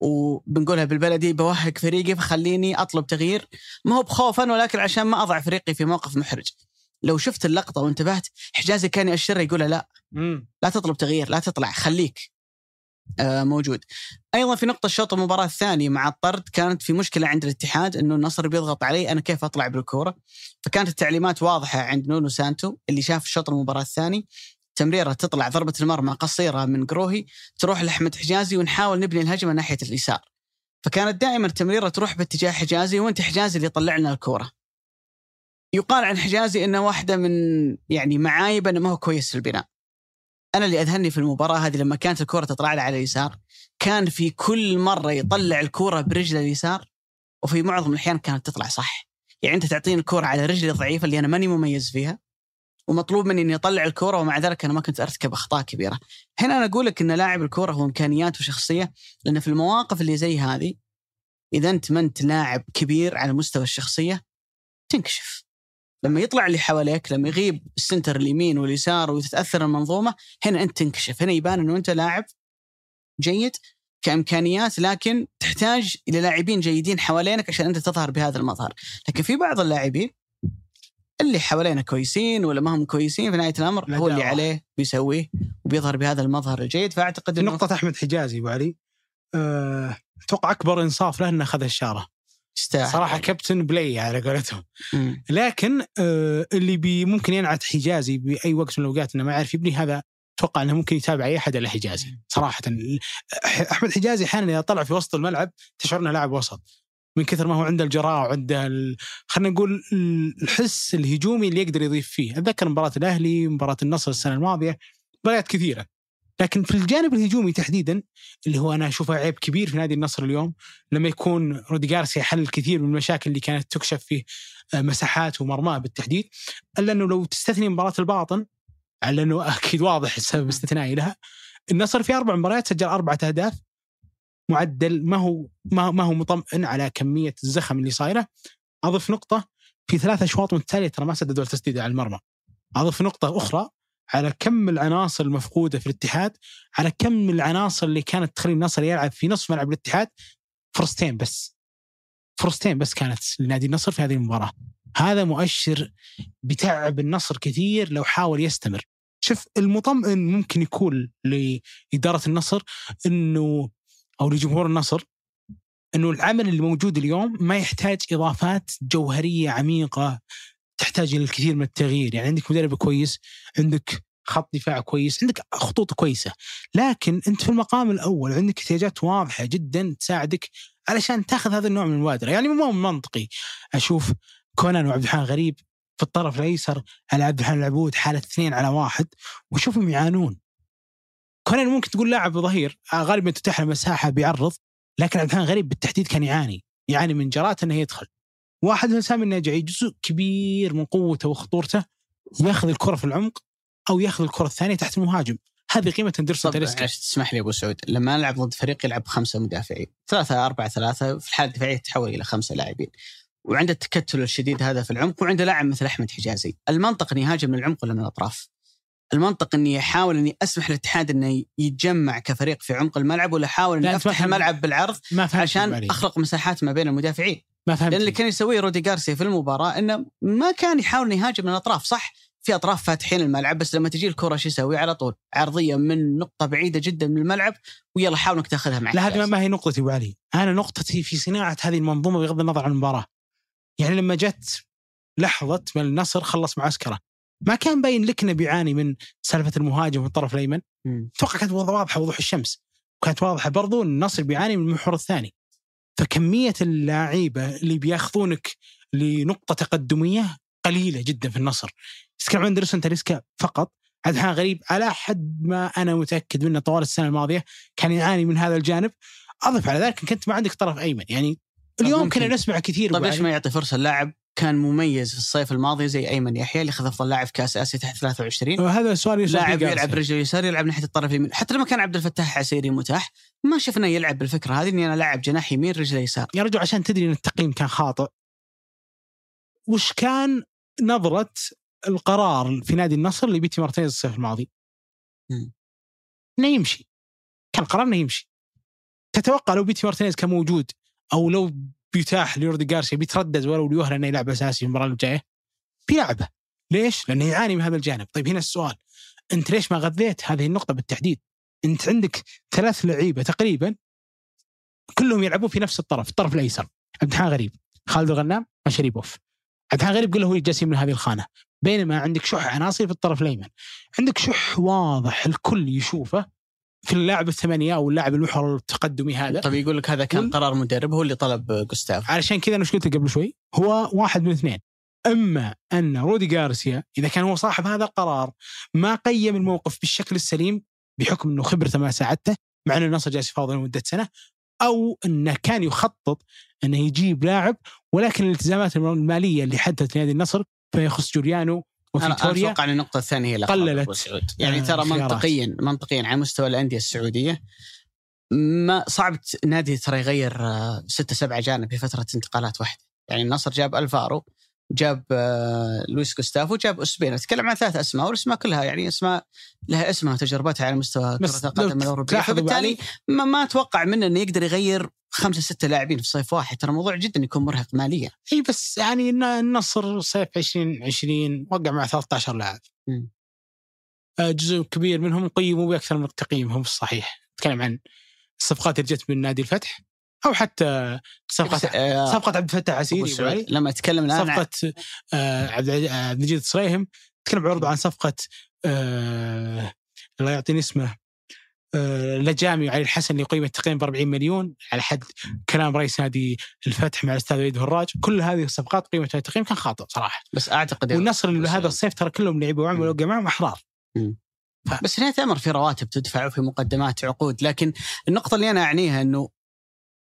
وبنقولها بالبلدي بوهق فريقي فخليني أطلب تغيير ما هو بخوفا ولكن عشان ما أضع فريقي في موقف محرج. لو شفت اللقطة وانتبهت حجازي كان يأشر يقول لا. لا تطلب تغيير لا تطلع خليك موجود. أيضا في نقطة الشوط المباراة الثاني مع الطرد كانت في مشكلة عند الاتحاد إنه النصر بيضغط علي أنا كيف أطلع بالكورة؟ فكانت التعليمات واضحة عند نونو سانتو اللي شاف الشوط المباراة الثاني تمريره تطلع ضربة المرمى قصيره من قروهي تروح لأحمد حجازي ونحاول نبني الهجمة ناحية اليسار. فكانت دائما التمريرة تروح باتجاه حجازي وأنت حجازي اللي يطلع لنا الكورة. يقال عن حجازي إنه واحدة من يعني معايب إنه ما هو كويس في البناء. أنا اللي اذهلني في المباراة هذه لما كانت الكرة تطلع له على اليسار كان في كل مرة يطلع الكرة برجله اليسار وفي معظم الأحيان كانت تطلع صح. يعني أنت تعطيني الكرة على رجلي الضعيفة اللي أنا ماني مميز فيها ومطلوب مني إني أطلع الكرة ومع ذلك أنا ما كنت أرتكب أخطاء كبيرة. هنا أنا أقول لك إن لاعب الكرة هو امكانيات وشخصيه لأن في المواقف اللي زي هذه إذا أنت ما أنت لاعب كبير على مستوى الشخصية تنكشف. لما يطلع اللي حواليك لما يغيب السنتر اليمين واليسار وتتأثر المنظومة هنا أنت تنكشف هنا يبان إنه أنت لاعب جيد كإمكانيات لكن تحتاج إلى لاعبين جيدين حوالينك عشان أنت تظهر بهذا المظهر. لكن في بعض اللاعبين اللي حوالينا كويسين ولا ما هم كويسين في نهاية الأمر
لا
هو اللي. عليه بيسويه وبيظهر بهذا المظهر الجيد. فأعتقد إنه
نقطة أحمد حجازي أبو علي. أه، أتوقع أكبر إنصاف له أنه أخذ الشارة.
يستاهل.
صراحة كابتن بلاي على قولتهم. لكن أه، اللي بي ممكن ينعت حجازي بأي وقت من الأوقات أنه ما يعرف يبني هذا أتوقع أنه ممكن يتابع أي أحد إلا حجازي صراحة. أح- أحمد حجازي أحيانا إذا طلع في وسط الملعب تشعر أنه لاعب وسط. من كثر ما هو عنده الجراءة وعنده ال... خلينا نقول الحس الهجومي اللي يقدر يضيف فيه. أتذكر مباراة الأهلي مباراة النصر السنة الماضية مباريات كثيرة. لكن في الجانب الهجومي تحديدا اللي هو أنا أشوفه عيب كبير في نادي النصر اليوم لما يكون رودي جارسيا حل الكثير من المشاكل اللي كانت تكشف فيه آه، مساحات ومرماه بالتحديد. إلا إنه لو تستثني مباراة الباطن على إنه أكيد واضح السبب استثنائي لها. النصر في أربع مباريات سجل أربعة أهداف. معدل ما هو ما هو مطمئن على كمية الزخم اللي صايرة. أضف نقطة في ثلاث أشواط متتاليه ترى ما سددوا التسديده على المرمى. أضف نقطة أخرى على كم العناصر المفقودة في الاتحاد على كم العناصر اللي كانت تخلي النصر يلعب في نصف ملعب الاتحاد؟ فرصتين بس. فرصتين بس كانت لنادي النصر في هذه المباراة. هذا مؤشر بتعب النصر كثير لو حاول يستمر. شوف المطمئن ممكن يكون لإدارة النصر أنه أو لجمهور النصر أنه العمل اللي موجود اليوم ما يحتاج إضافات جوهرية عميقة تحتاج إلى الكثير من التغيير. يعني عندك مدرب كويس عندك خط دفاع كويس عندك خطوط كويسة. لكن أنت في المقام الأول عندك احتياجات واضحة جدا تساعدك علشان تأخذ هذا النوع من المبادرة. يعني مو منطقي أشوف كونان وعبد الحان غريب في الطرف الأيسر على عبد الحليم العبود حالة اثنين على واحد وشوفهم يعانون. كونان ممكن تقول لاعب ظهير آه، غالبا تتاح له مساحة بيعرض لكن عبد الحليم غريب بالتحديد كان يعاني. يعاني من جرات إنه يدخل. واحد من سامي الناجعي جزء كبير من قوته وخطورته ياخذ الكرة في العمق أو ياخذ الكرة الثانية تحت المهاجم. هذه قيمة اندرسون
طب
تاليسكا
تسمح لي أبو سعود؟ لما العب ضد فريق يلعب خمسة مدافعين. ثلاثة أربعة ثلاثة في الحالة الدفاعية تتحول إلى خمسة لاعبين. وعنده التكتل الشديد هذا في العمق وعنده لاعب مثل أحمد حجازي. المنطق اني يهاجم من العمق ولا من الأطراف؟ المنطق اني احاول إني أسمح للاتحاد إنه يتجمع كفريق في عمق الملعب ولا
أحاول
إني
أفتح.
الملعب بالعرض عشان. أخلق مساحات ما بين المدافعين؟
ما فهمت
لأن اللي كان يسويه رودي غارسيا في المباراة إنه ما كان يحاول يهاجم من الأطراف. صح في أطراف فاتحين الملعب بس لما تجي الكرة شو يسوي؟ على طول عرضية من نقطة بعيدة جدا من الملعب ويلا حاول إنك تأخذها معك.
لا هذه ما- هي نقطتي ابو علي. أنا نقطتي في صناعة هذه المنظومة بغض النظر عن المباراة. يعني لما جت لحظة ما النصر خلص معسكره ما كان باين لك إنه بيعاني من سالفة المهاجم في الطرف
الأيمن.
أتوقع كانت واضحة وضوح الشمس. وكانت واضحة برضو إن النصر بيعاني من المحور الثاني. فكمية اللعيبه اللي بياخذونك لنقطة تقدمية قليلة جدا في النصر تتكلم عن اندرسون تاليسكا فقط عبد الحليم غريب على حد ما أنا متأكد منه طوال السنة الماضية كان يعاني من هذا الجانب أضف على ذلك انك انت ما عندك طرف أيمن يعني اليوم
ممكن.
كنا نسمع كثير
طيب ليش. ما يعطي فرصة اللاعب كان مميز في الصيف الماضي زي ايمن يحيى اللي اخذ أفضل لاعب في كأس آسيا تحت 23
هذا السؤال يسأل
لاعب يلعب. رجله اليسار يلعب ناحية الطرف اليمين. حتى لما كان عبد الفتاح عسيري متاح ما شفنا يلعب بالفكرة هذه إني أنا لاعب جناح يمين رجله يسار.
يا رجل عشان تدري إن التقييم كان خاطئ وش كان نظرة القرار في نادي النصر لبيتي مارتينيز الصيف الماضي؟ إنه يمشي. كان قرار إنه يمشي. تتوقع لو بيتي مارتينيز كان موجود أو لو بيتاح لرودي جارسيا بيتردد ولو لوهلة إنه يلعب أساسي المباراة الجاية؟ بيلعبه. ليش؟ لأنه يعاني من هذا الجانب. طيب هنا السؤال. أنت ليش ما غذيت هذه النقطة بالتحديد؟ أنت عندك ثلاث لعيبة تقريبا كلهم يلعبون في نفس الطرف الطرف الأيسر. عبد الحليم غريب خالد الغنام وشريبوف عبد الحليم غريب كله هو جالسين من هذه الخانة. بينما عندك شح عناصر في الطرف الأيمن. عندك شح واضح الكل يشوفه. في اللاعب الثمانية أو اللاعب المحور التقدمي هذا.
طيب يقول لك هذا كان قرار مدرب هو اللي طلب جوستاف.
علشان كذا أنا إيش قلت قبل شوي؟ هو واحد من اثنين. أما أن رودي غارسيا إذا كان هو صاحب هذا القرار ما قيم الموقف بالشكل السليم بحكم إنه خبرته ما ساعدته مع إنه النصر جالس يفاوض لمدة سنة أو إنه كان يخطط إنه يجيب لاعب ولكن الالتزامات المالية اللي حددت نادي النصر فيما يخص جوليانو وفيتوريا
أتوقع أن النقطة الثانية هي
قللت.
يعني
آه،
ترى. منطقيا منطقيا على مستوى الأندية السعودية ما صعب نادي ترى يغير آه، ستة سبعة جانب في فترة انتقالات واحدة يعني النصر جاب ألفارو جاب آه، لويس جوستافو جاب أسبين. أتكلم عن ثلاث أسماء والأسماء كلها يعني أسماء لها اسمها وتجربتها على مستوى
كرة
القدم
الأوروبية.
فبالتالي ما, ما أتوقع منه إنه يقدر يغير خمسة ستة لاعبين في صيف واحد. ترى الموضوع جدا يكون مرهق ماليا.
إي بس يعني النصر صيف 2020 وقع مع 13 لاعب. آه، جزء كبير منهم قيموا بأكثر من تقييمهم الصحيح نتكلم عن الصفقات اللي جت من نادي الفتح. أو حتى
صفقة آه،
صفقة عبد الفتاح عسيري
لما اتكلم الآن عن-
صفقه آه، عبد آه، عبد المجيد الصريهم تكلم بعرض عن صفقة آه، الله يعطيني اسمه آه، لجامي وعلي الحسن اللي قيمه تقريبا ب 40 مليون على حد كلام رئيس نادي الفتح مع الاستاذ وليد هراج. كل هذه الصفقات قيمتها تقريبا كان خاطئ صراحة.
بس أعتقد
والنصر اللي هذا. الصيف ترى كلهم لعبوا وعملوا معهم احرار
مم. بس نهايه الامر في رواتب تدفع وفي مقدمات عقود. لكن النقطة اللي أنا أعنيها إنه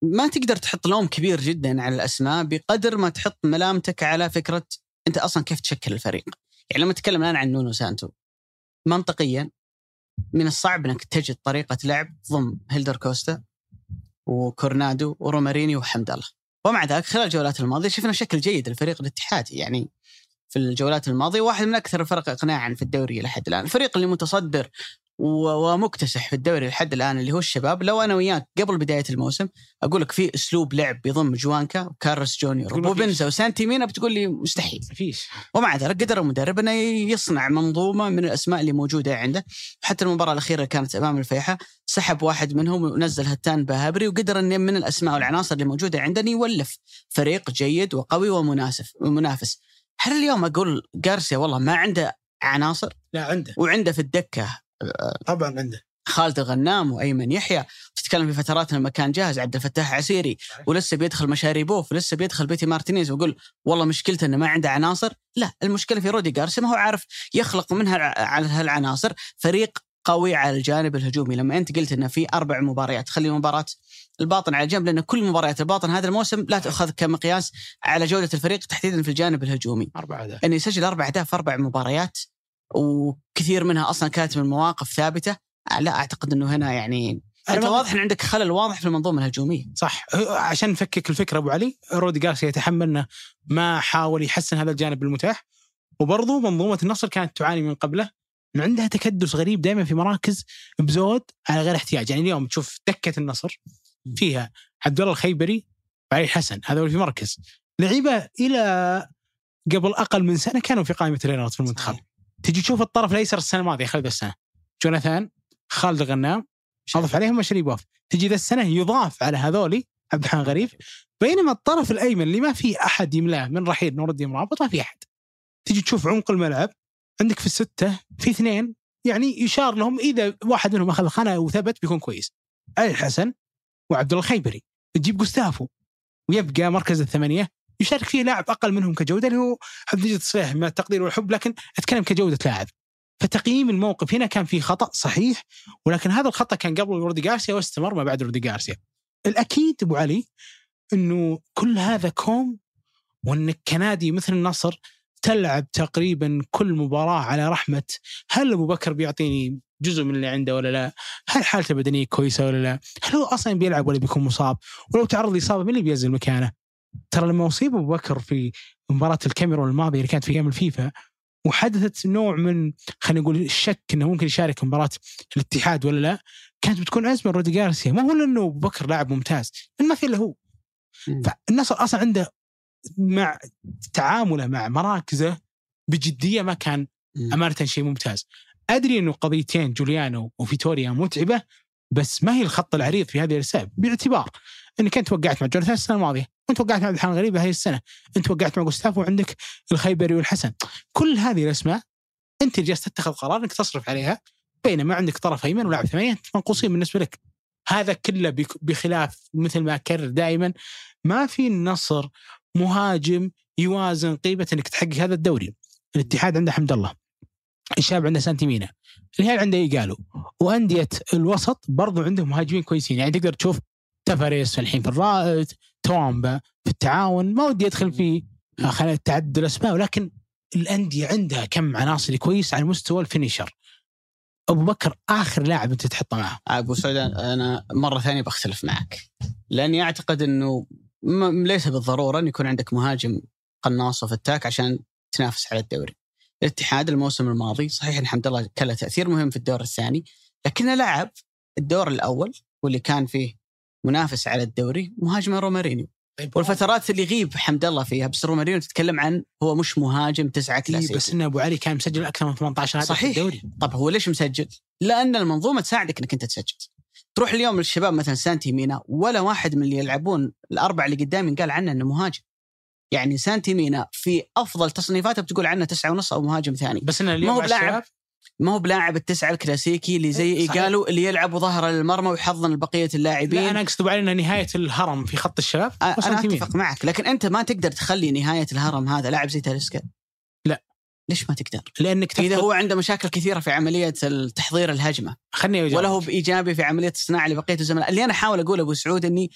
ما تقدر تحط لوم كبير جدا على الأسماء بقدر ما تحط ملامتك على فكرة أنت أصلا كيف تشكل الفريق. يعني لما نتكلم الآن عن نونو سانتو منطقيا من الصعب إنك تجد طريقة لعب تضم هيلدر كوستا وكورنادو وروماريني وحمد الله. ومع ذلك خلال الجولات الماضية شفنا شكل جيد للفريق الاتحادي. يعني في الجولات الماضية واحد من أكثر الفرق اقناعا في الدوري لحد الآن. الفريق اللي متصدر ومكتسح في الدوري لحد الآن اللي هو الشباب. لو أنا وياك قبل بداية الموسم أقول لك في أسلوب لعب بيضم جوانكا وكارلوس جونيور. وبوبنزا وسانتي مينا بتقول لي مستحيل.
ما فيش.
ومع ذلك قدر المدرب إنه يصنع منظومة من الأسماء اللي موجودة عنده. حتى المباراة الأخيرة اللي كانت أمام الفيحاء سحب واحد منهم ونزل هتان بهابري وقدر ان من الأسماء والعناصر اللي موجودة عنده إنه يولف فريق جيد وقوي ومناسف ومنافس. هل اليوم أقول جارسيا والله ما عنده عناصر؟
لا عنده.
وعنده في الدكة
طبعا عنده
خالد الغنام وأيمن يحيى تتكلم في فترات لما كان جاهز عبد الفتاح عسيري ولسه بيدخل مشاريبوف ولسه بيدخل بيتي مارتينيز ويقول والله مشكلته إنه ما عنده عناصر. لا المشكلة في رودي جارسيا ما هو عارف يخلق منها على هالعناصر. فريق قوي على الجانب الهجومي. لما أنت قلت إنه في أربع مباريات خلي مباراه الباطن على جنب لأن كل مباريات الباطن هذا الموسم لا تؤخذ كمقياس على جودة الفريق تحديدا في الجانب الهجومي.
أربعة أهداف.
انه يسجل أربع أهداف في أربع مباريات وكثير منها أصلا كانت من مواقف ثابتة. لا أعتقد إنه هنا يعني
أنت
واضح إن عندك خلل واضح في المنظومة الهجومية.
صح. عشان نفكك الفكرة أبو علي رودي جارسيا يتحمل إنه ما حاول يحسن هذا الجانب المتاح وبرضه منظومة النصر كانت تعاني من قبله إنه عندها تكدس غريب دائما في مراكز بزود على غير احتياج. يعني اليوم تشوف دكة النصر فيها عبد الله الخيبري وعلي الحسن هذول في مركز. لعيبة إلى قبل أقل من سنة كانوا في قائمة الرياض في المنتخب.
صحيح.
تجي تشوف الطرف الأيسر السنة الماضية خلال السنة. جوناثان خالد الغنام أضف عليهم شريبوف تجي ذا السنة يضاف على هذولي عبد الرحمن غريب. بينما الطرف الأيمن اللي ما في أحد يملاه من رحيل نور الدين مرابط ما في أحد. تجي تشوف عمق الملعب عندك في الستة في اثنين يعني يشار لهم إذا واحد منهم أخذ خانه وثبت بيكون كويس. علي الحسن وعبد الله الخيبري. تجيب جوستافو ويبقى مركز الثمانية. يشارك فيه لاعب أقل منهم كجودة اللي هو عبد المجيد الصليح مع التقدير والحب لكن أتكلم كجودة لاعب فتقييم الموقف هنا كان في خطأ صحيح ولكن هذا الخطأ كان قبل رودي جارسيا واستمر ما بعد رودي جارسيا الأكيد أبو علي إنه كل هذا كوم وانك كنادي مثل النصر تلعب تقريبا كل مباراة على رحمة هل أبو بكر بيعطيني جزء من اللي عنده ولا لا؟ هل حالته البدنيه كويسة ولا لا؟ هل هو أصلا بيلعب ولا بيكون مصاب؟ ولو تعرض لإصابة من اللي بينزل مكانه؟ ترى لما أصيب أبو بكر في مباراة الكاميرون الماضية اللي كانت في أيام الفيفا وحدثت نوع من خلينا نقول الشك إنه ممكن يشارك مباراة الاتحاد ولا لا كانت بتكون أزمة رودي جارسيا ما هو لأنه أبو بكر لاعب ممتاز ما في إلا هو. فالنصر أصلا عنده مع تعامله مع مراكزه بجدية ما كان أمانة شيء ممتاز. أدري إنه قضيتين جوليانو وفيتوريا متعبة بس ما هي الخط العريض في هذه الرسائل باعتبار انك انت وقعت مع جوناثان السنة الماضية وانت وقعت مع عبد الحليم غريبه هذه السنة أنت وقعت مع جوستافو وعندك الخيبري والحسن. كل هذه الأسماء أنت جالس تتخذ قرار إنك تصرف عليها بينما عندك طرف أيمن ولاعب ثمانية منقوصين بالنسبة لك. هذا كله بخلاف مثل ما اكرر دائما. ما في النصر مهاجم يوازن قيمة إنك تحقق هذا الدوري. الاتحاد عنده حمد الله. الشباب عنده سانتيمينا الهلال عنده إيجالو. وأندية الوسط برضو عندهم مهاجمين كويسين. يعني تقدر تشوف تفاريس الحين في الرائد توامبا في التعاون ما ودي أدخل في خلينا تعدد الأسماء ولكن الأندية عندها كم عناصر كويس على مستوى ال finisher. أبو بكر آخر لاعب أنت تحطه معه.
أبو سعود أنا مرة ثانية بختلف معك. لأني أعتقد إنه ليس بالضرورة إن يكون عندك مهاجم قناص وفتاك عشان تنافس على الدوري. الاتحاد الموسم الماضي صحيح إن حمد الله كان له تأثير مهم في الدور الثاني لكنه لعب الدور الأول واللي كان فيه منافس على الدوري مهاجم رومارينيو والفترات اللي يغيب حمد الله فيها بس رومارينيو تتكلم عن هو مش مهاجم
تسعة
كلاسيكي
بس ان أبو علي كان مسجل أكثر من 18 هدف في
صحيح.
الدوري
طب هو ليش مسجل؟ لأن المنظومة تساعدك إنك أنت تسجل. تروح اليوم للشباب مثلا سانتي مينا ولا واحد من اللي يلعبون الأربعة اللي قدامي قال عنه إنه مهاجم. يعني سانتي مينا في أفضل تصنيفاته بتقول عنه تسعة ونص أو مهاجم ثاني.
بس ان
ما
اليوم
هو
مع
بلاعب
الشباب
ما هو بلاعب التسعة الكلاسيكي اللي زي
إيه، صحيح.
إيجالو اللي يلعب ظهر للمرمى ويحضن بقية اللاعبين.
لا أنا أقصد ابو علي إن نهاية الهرم في خط الشباب أنا.
أتفق معك لكن أنت ما تقدر تخلي نهاية الهرم هذا لاعب زي تاليسكا ليش ما تقدر؟
لأنك
إذا
تفقد
هو عنده مشاكل كثيرة في عملية تحضير الهجمة
خلني.
ولا هو بايجابي في عملية الصناعة لبقية الزملاء اللي أنا أحاول أقول أبو سعود إني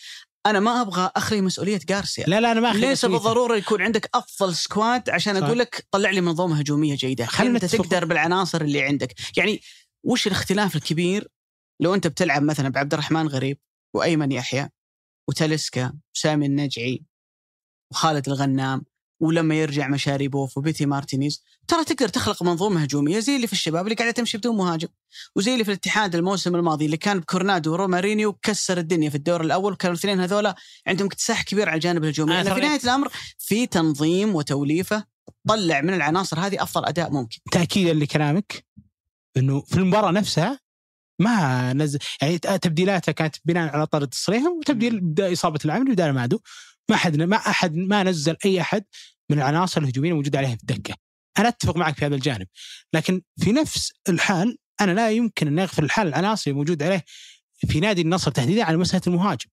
أنا ما أبغى أخلي مسؤولية جارسيا
لا لا أنا ما أخذ
ليس. بالضروره يكون عندك أفضل سكواد عشان
صح.
أقول لك طلع لي منظومة هجومية جيدة
خلينا أنت.
تقدر بالعناصر اللي عندك يعني وش الاختلاف الكبير لو أنت بتلعب مثلا بعبد الرحمن غريب وأيمن يحيى وتاليسكا وسامي النجعي وخالد الغنام ولما يرجع مشاريبوف وبيتي مارتينيز ترى تقدر تخلق منظومة هجومية زي اللي في الشباب اللي قاعدة تمشي بدون مهاجم وزي اللي في الاتحاد الموسم الماضي اللي كان بكورنادو ورومارينيو كسر الدنيا في الدور الأول وكانوا الاثنين هذولا عندهم اكتساح كبير على الجانب الهجومي. لأن في نهاية الأمر في تنظيم وتوليفة طلع من العناصر هذه أفضل أداء ممكن.
تاكيدا لكلامك إنه في المباراة نفسها ما نزل يعني تبديلاته كانت بناء على طرد تصريحهم وتبديل إصابة العمري بدال مادو ما احد ما احد ما نزل أي أحد من العناصر الهجومية الموجودة عليها في الدكه أنا أتفق معك في هذا الجانب. لكن في نفس الحال أنا لا يمكن أن اغفر الحال العناصر الموجوده عليه في نادي النصر تحديدا على مسألة المهاجم.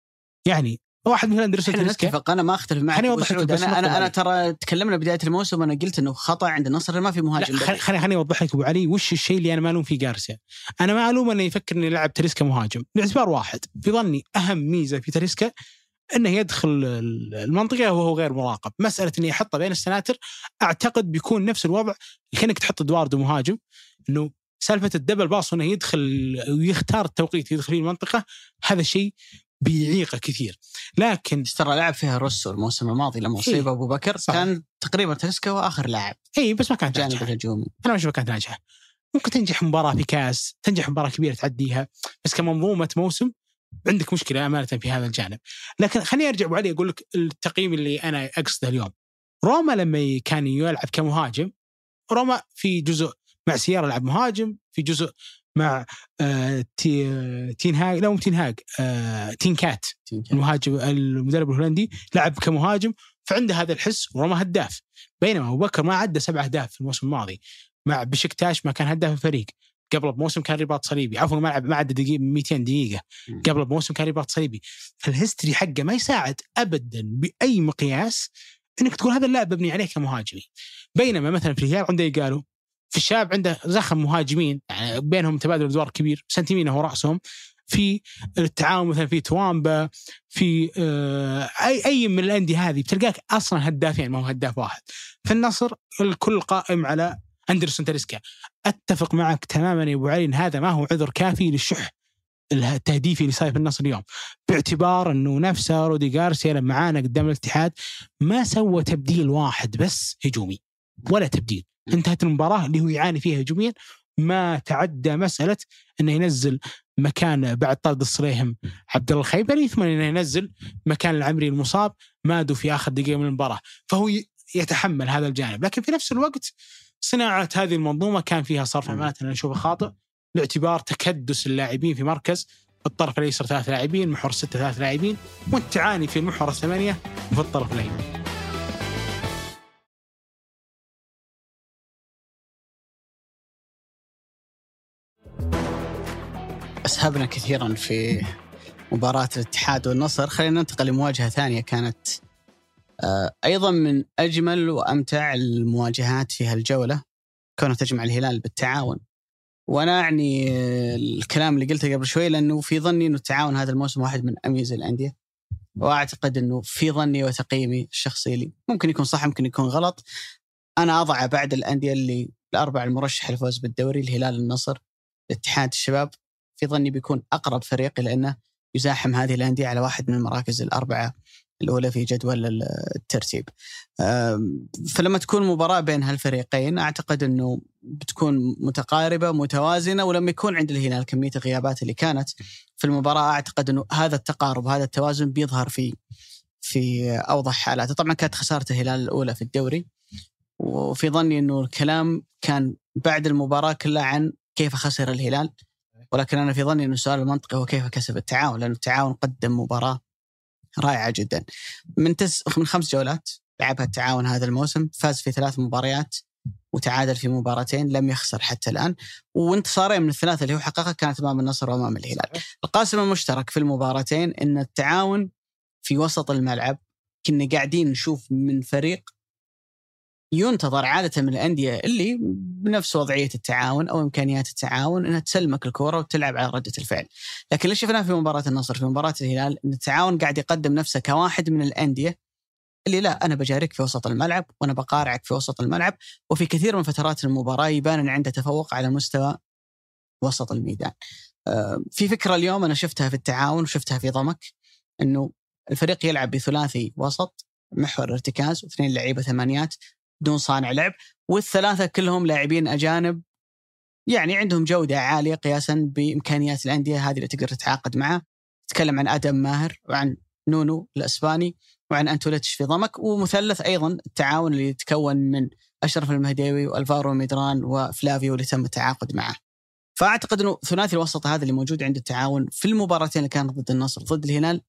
يعني واحد مثل اندرسون
نتفق أنا ما أختلف معك
خليني أوضح لك
أنا أنا,
أنا.
ترى تكلمنا بداية الموسم وأنا قلت إنه خطأ عند النصر ما في مهاجم.
خليني خليني أوضح لك أبو علي وش الشيء اللي أنا ما ألوم فيه جارسيا؟ أنا ما ألوم انه يفكر إنه يلعب تريسكا مهاجم. لاعتبار واحد في ظني أهم ميزة في تريسكا إنه يدخل المنطقة وهو غير مراقب. مسألة إني أحطه بين السناتر أعتقد بيكون نفس الوضع. كانك تحط إدواردو مهاجم. إنه سالفة الدبل باص انه يدخل ويختار التوقيت يدخل فيه المنطقة هذا شيء بيعيقه كثير. لكن
ترى لعب فيها روسو الموسم الماضي لما أصيب
إيه.
أبو بكر
صح.
كان تقريبا تريسكا واخر لاعب.
اي بس ما كانت
جانب
ناجحه
الهجومي.
أنا ما اشوفها كانت ناجحه ممكن تنجح مباراة في كاس تنجح مباراة كبيرة تعديها بس كمنظومة موسم عندك مشكلة أمانة في هذا الجانب. لكن خليني أرجع أبو علي أقول لك التقييم اللي أنا أقصده اليوم. روما لما كان يلعب كمهاجم روما في جزء مع سيارة لعب مهاجم في جزء مع آه تي تين هاج لا مو تين هاج آه تين كات المهاجم المدرب الهولندي لعب كمهاجم فعنده هذا الحس وروما هداف. بينما أبو بكر ما عدى سبع أهداف في الموسم الماضي. مع بشكتاش ما كان هداف الفريق. قبل بموسم كان رباط صليبي. عفوا ما لعب ما عدى دقيقه 200
دقيقة.
قبل بموسم كان رباط صليبي. فال history حقه ما يساعد ابدا بأي مقياس إنك تقول هذا اللاعب مبني عليه كمهاجمي بينما مثلا في الهلال عنده قالوا في الشباب عنده زخم مهاجمين. يعني بينهم تبادل أدوار كبير. سنتيمينا هو رأسهم. في التعاون مثلا في توامبا. في آه، اي أي من الأندية هذه بتلقاك أصلا هدافين ما هو هداف واحد. في النصر الكل قائم على أندرسون تريسكا. أتفق معك تماما يا أبو علي إن هذا ما هو عذر كافي للشح التهديفي اللي صاير في النصر اليوم. باعتبار أنه نفسه رودي جارسيا لما عانى قدام الاتحاد ما سوى تبديل واحد بس هجومي ولا تبديل. انتهت المباراة اللي هو يعاني فيها هجوميا ما تعدى مسألة إنه ينزل مكان بعد طرد الصريهم عبد الله الخيبري ثم إنه ينزل مكان العمري المصاب مادو في آخر دقيقة من المباراة. فهو يتحمل هذا الجانب. لكن في نفس الوقت صناعة هذه المنظومة كان فيها صرف امانه أنا أشوفه خاطئ. باعتبار تكدس اللاعبين في مركز الطرف الأيسر ثلاث لاعبين محور الستة ثلاث لاعبين والتعاني في المحور الثمانية وفي الطرف الأيمن.
أسهبنا كثيرا في مباراة الاتحاد والنصر. خلينا ننتقل لمواجهة ثانية كانت آه، أيضا من أجمل وأمتع المواجهات في هالجولة كونها تجمع الهلال بالتعاون. وأنا أعني آه، الكلام اللي قلته قبل شوي لأنه في ظني أنه التعاون هذا الموسم واحد من أميز الأندية. وأعتقد أنه في ظني وتقييمي الشخصي لي. ممكن يكون صح ممكن يكون غلط. أنا أضع بعد الأندية اللي الأربع المرشح للفوز بالدوري الهلال النصر الاتحاد الشباب. في ظني بيكون أقرب فريق لأنه يزاحم هذه الأندية على واحد من المراكز الأربعة. الأولى في جدول ال- الترتيب. فلما تكون مباراة بين هالفريقين أعتقد إنه بتكون متقاربة متوازنة ولما يكون عند الهلال كمية الغيابات اللي كانت في المباراة أعتقد إنه هذا التقارب وهذا التوازن بيظهر في في أوضح حالاته، طبعا كانت خسارة الهلال الأولى في الدوري وفي ظني إنه الكلام كان بعد المباراة كلها عن كيف خسر الهلال ولكن أنا في ظني إنه السؤال المنطقي هو كيف كسب التعاون لأن التعاون قدم مباراة رائعة جدا. من تس من خمس جولات لعبها التعاون هذا الموسم فاز في ثلاث مباريات وتعادل في مباراتين لم يخسر حتى الآن. وانتصارين من الثلاثة اللي هو حققها كانت إمام النصر وإمام الهلال. القاسم المشترك في المباراتين إن التعاون في وسط الملعب كنا قاعدين نشوف من فريق ينتظر عادة من الأندية اللي بنفس وضعية التعاون أو إمكانيات التعاون إنها تسلمك الكورة وتلعب على ردة الفعل. لكن اللي شفناه في مباراة النصر في مباراة الهلال إن التعاون قاعد يقدم نفسه كواحد من الأندية اللي لا أنا بجاريك في وسط الملعب وأنا بقارعك في وسط الملعب وفي كثير من فترات المباراة يبان إن عنده تفوق على مستوى وسط الميدان. آه، في فكرة اليوم أنا شفتها في التعاون وشفتها في ضمك إنه الفريق يلعب بثلاثي وسط محور ارتكاز واثنين لعيبة ثمانيات بدون صانع لعب والثلاثة كلهم لاعبين أجانب يعني عندهم جودة عالية قياسا بإمكانيات الأندية هذه اللي تقدر تتعاقد معها تكلم عن أدم ماهر وعن نونو الأسباني وعن أنتوليتش في ضمك ومثلث أيضا التعاون اللي يتكون من أشرف المهديوي وألفارو ميدران وفلافيو اللي تم التعاقد معه. فأعتقد إنه ثلاثي الوسط هذا اللي موجود عند التعاون في المباراتين اللي كانت ضد النصر ضد الهلال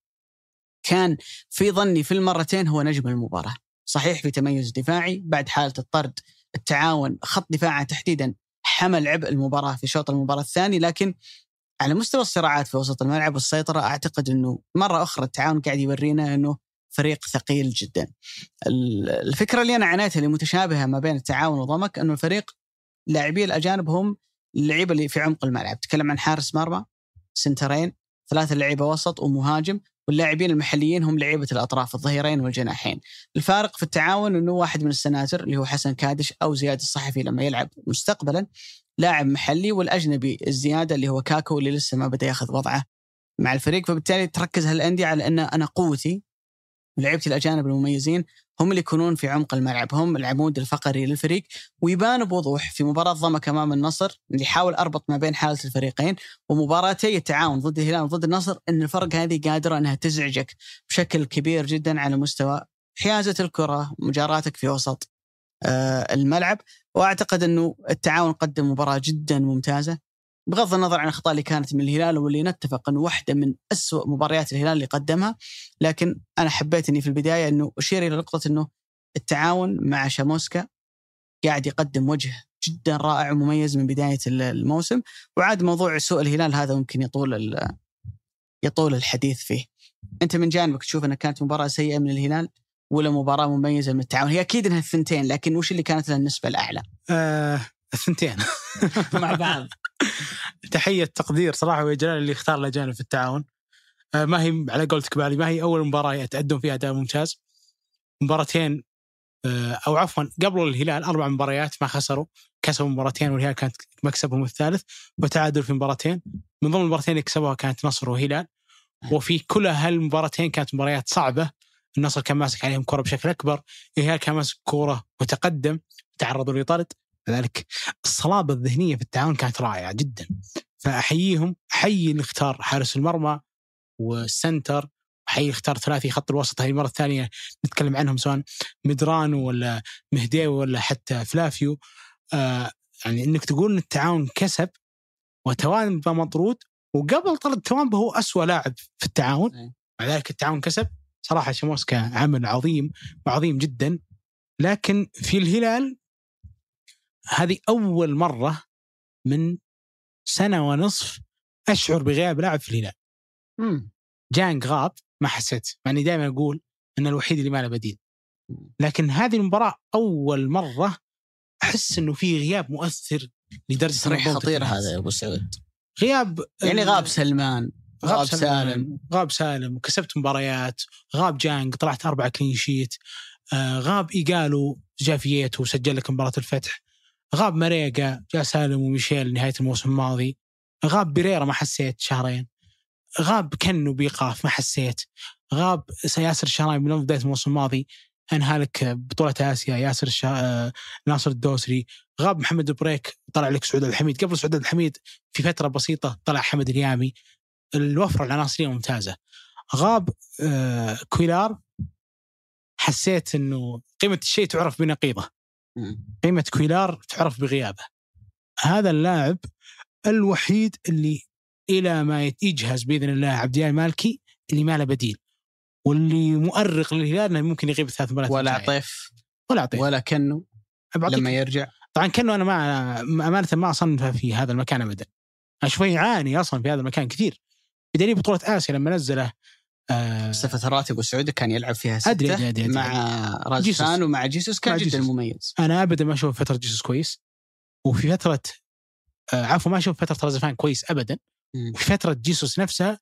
كان في ظني في المرتين هو نجم المباراة. صحيح في تميز دفاعي بعد حالة الطرد التعاون خط دفاعه تحديدا حمل عبء المباراة في شوط المباراة الثاني لكن على مستوى الصراعات في وسط الملعب والسيطرة أعتقد إنه مرة أخرى التعاون قاعد يورينا إنه فريق ثقيل جدا. الفكرة اللي أنا عانيتها اللي متشابهة ما بين التعاون وضمك إنه الفريق لاعبي الأجانب هم اللعيبة اللي في عمق الملعب، تكلم عن حارس مرمى سنترين ثلاثة لعيبة وسط ومهاجم واللاعبين المحليين هم لعيبة الأطراف الظهيرين والجناحين. الفارق في التعاون إنه واحد من السناتر اللي هو حسن كادش أو زياد الصحفي لما يلعب مستقبلا لاعب محلي والأجنبي الزيادة اللي هو كاكو اللي لسه ما بدأ يأخذ وضعه مع الفريق فبالتالي تركز هالأندية على أن أنا قوتي لعيبتي الأجانب المميزين هم اللي يكونون في عمق الملعب. هم العمود الفقري للفريق ويبان بوضوح في مباراة ضمك امام النصر اللي حاول أربط ما بين حالة الفريقين ومباراتي التعاون ضد الهلال وضد النصر إن الفرق هذه قادرة إنها تزعجك بشكل كبير جدا على مستوى حيازة الكرة مجاراتك في وسط آه، الملعب. وأعتقد إنه التعاون قدم مباراة جدا ممتازة. بغض النظر عن الأخطاء اللي كانت من الهلال واللي نتفق إنه واحدة من أسوأ مباريات الهلال اللي قدمها لكن أنا حبيت إني في البداية إنه أشير إلى نقطة إنه التعاون مع شاموسكا قاعد يقدم وجه جدا رائع ومميز من بداية الموسم وعاد موضوع سوء الهلال هذا ممكن يطول يطول الحديث فيه. أنت من جانبك تشوف إنها كانت مباراة سيئة من الهلال ولا مباراة مميزة من التعاون؟ هي أكيد إنها الثنتين لكن وش اللي كانت لها النسبة الأعلى؟
آه الثنتين
مع بعض
تحية تقدير صراحة وجلال اللي اختار الاجانب في التعاون. آه ما هي على قولتك بالي ما هي أول مباراة يتقدم فيها اداء ممتاز. مباراتين آه أو عفوا قبل الهلال أربع مباريات ما خسروا. كسبوا مباراتين والهلال كانت مكسبهم الثالث وتعادل في مباراتين. من ضمن المباراتين اللي كسبوها كانت نصر وهلال. وفي كل هالمباراتين كانت مباريات صعبة. النصر كان ماسك عليهم كرة بشكل أكبر. الهلال كان ماسك كوره وتقدم تعرضوا لطرد لذلك الصلابة الذهنية في التعاون كانت رائعة جدا. فأحييهم أحيي اللي اختار حارس المرمى وال center اللي اختار ثلاثي خط الوسط. هذه المرة الثانية نتكلم عنهم سواء مدرانو ولا مهديوي ولا حتى فلافيو. آه يعني إنك تقول إن التعاون كسب وتوامبا مطرود وقبل طرد توامبا هو أسوأ لاعب في التعاون. مع ذلك التعاون كسب. صراحة شموسكا عمل عظيم وعظيم جدا. لكن في الهلال هذه أول مرة من سنة ونصف أشعر بغياب لاعب في الهلال. جانغ غاب ما حسيت مع إني دائما أقول إن الوحيد اللي ما له بديل. لكن هذه المباراة أول مرة أحس إنه في غياب مؤثر لدرجة
تصريح خطير هذا يا أبو سعود.
غياب
يعني غاب سلمان
غاب, غاب سالم. غاب سالم وكسبت مباريات غاب جانج طلعت أربعة clean sheet آه غاب إيجالو جا فييتو وسجل لك مباراة الفتح. غاب ماريجا جاء سالم وميشيل نهاية الموسم الماضي. غاب بيريرا ما حسيت شهرين. غاب كنو بإيقاف ما حسيت. غاب ياسر الشهراني من بداية الموسم الماضي انهى لك بطولة آسيا ياسر الشا... آه، ناصر الدوسري. غاب محمد بريك طلع لك سعود عبد الحميد. قبل سعود عبد الحميد في فترة بسيطة طلع حمد اليامي. الوفرة العناصريه ممتازة. غاب آه كويلار حسيت إنه قيمة الشيء تعرف بنقيضة. قيمة كويلار تعرف بغيابه. هذا اللاعب الوحيد اللي إلى ما يجهز بإذن الله عبد الله المالكي اللي ما له بديل واللي مؤرق للهلال إنه ممكن يغيب ثلاث مباريات
ولا عطيف
ولا عطيف
ولا كنو. لما يرجع.
طبعا كنو أنا ما أمانة ما أصنفه في هذا المكان ابدا. اشوفه يعاني أصلا في هذا المكان كثير. بدليل بطولة آسيا لما نزله آه
بس فترات أبو سعود كان يلعب فيها ستة
أدري- أدري- أدري-
مع
جيسوس.
راجسان ومع جيسوس كان جدا
جيسوس.
مميز
أنا ابدا ما أشوف فترة جيسوس كويس وفي فترة آه عفوا ما أشوف فترة رزفان كويس ابدا
مم.
وفي فترة جيسوس نفسها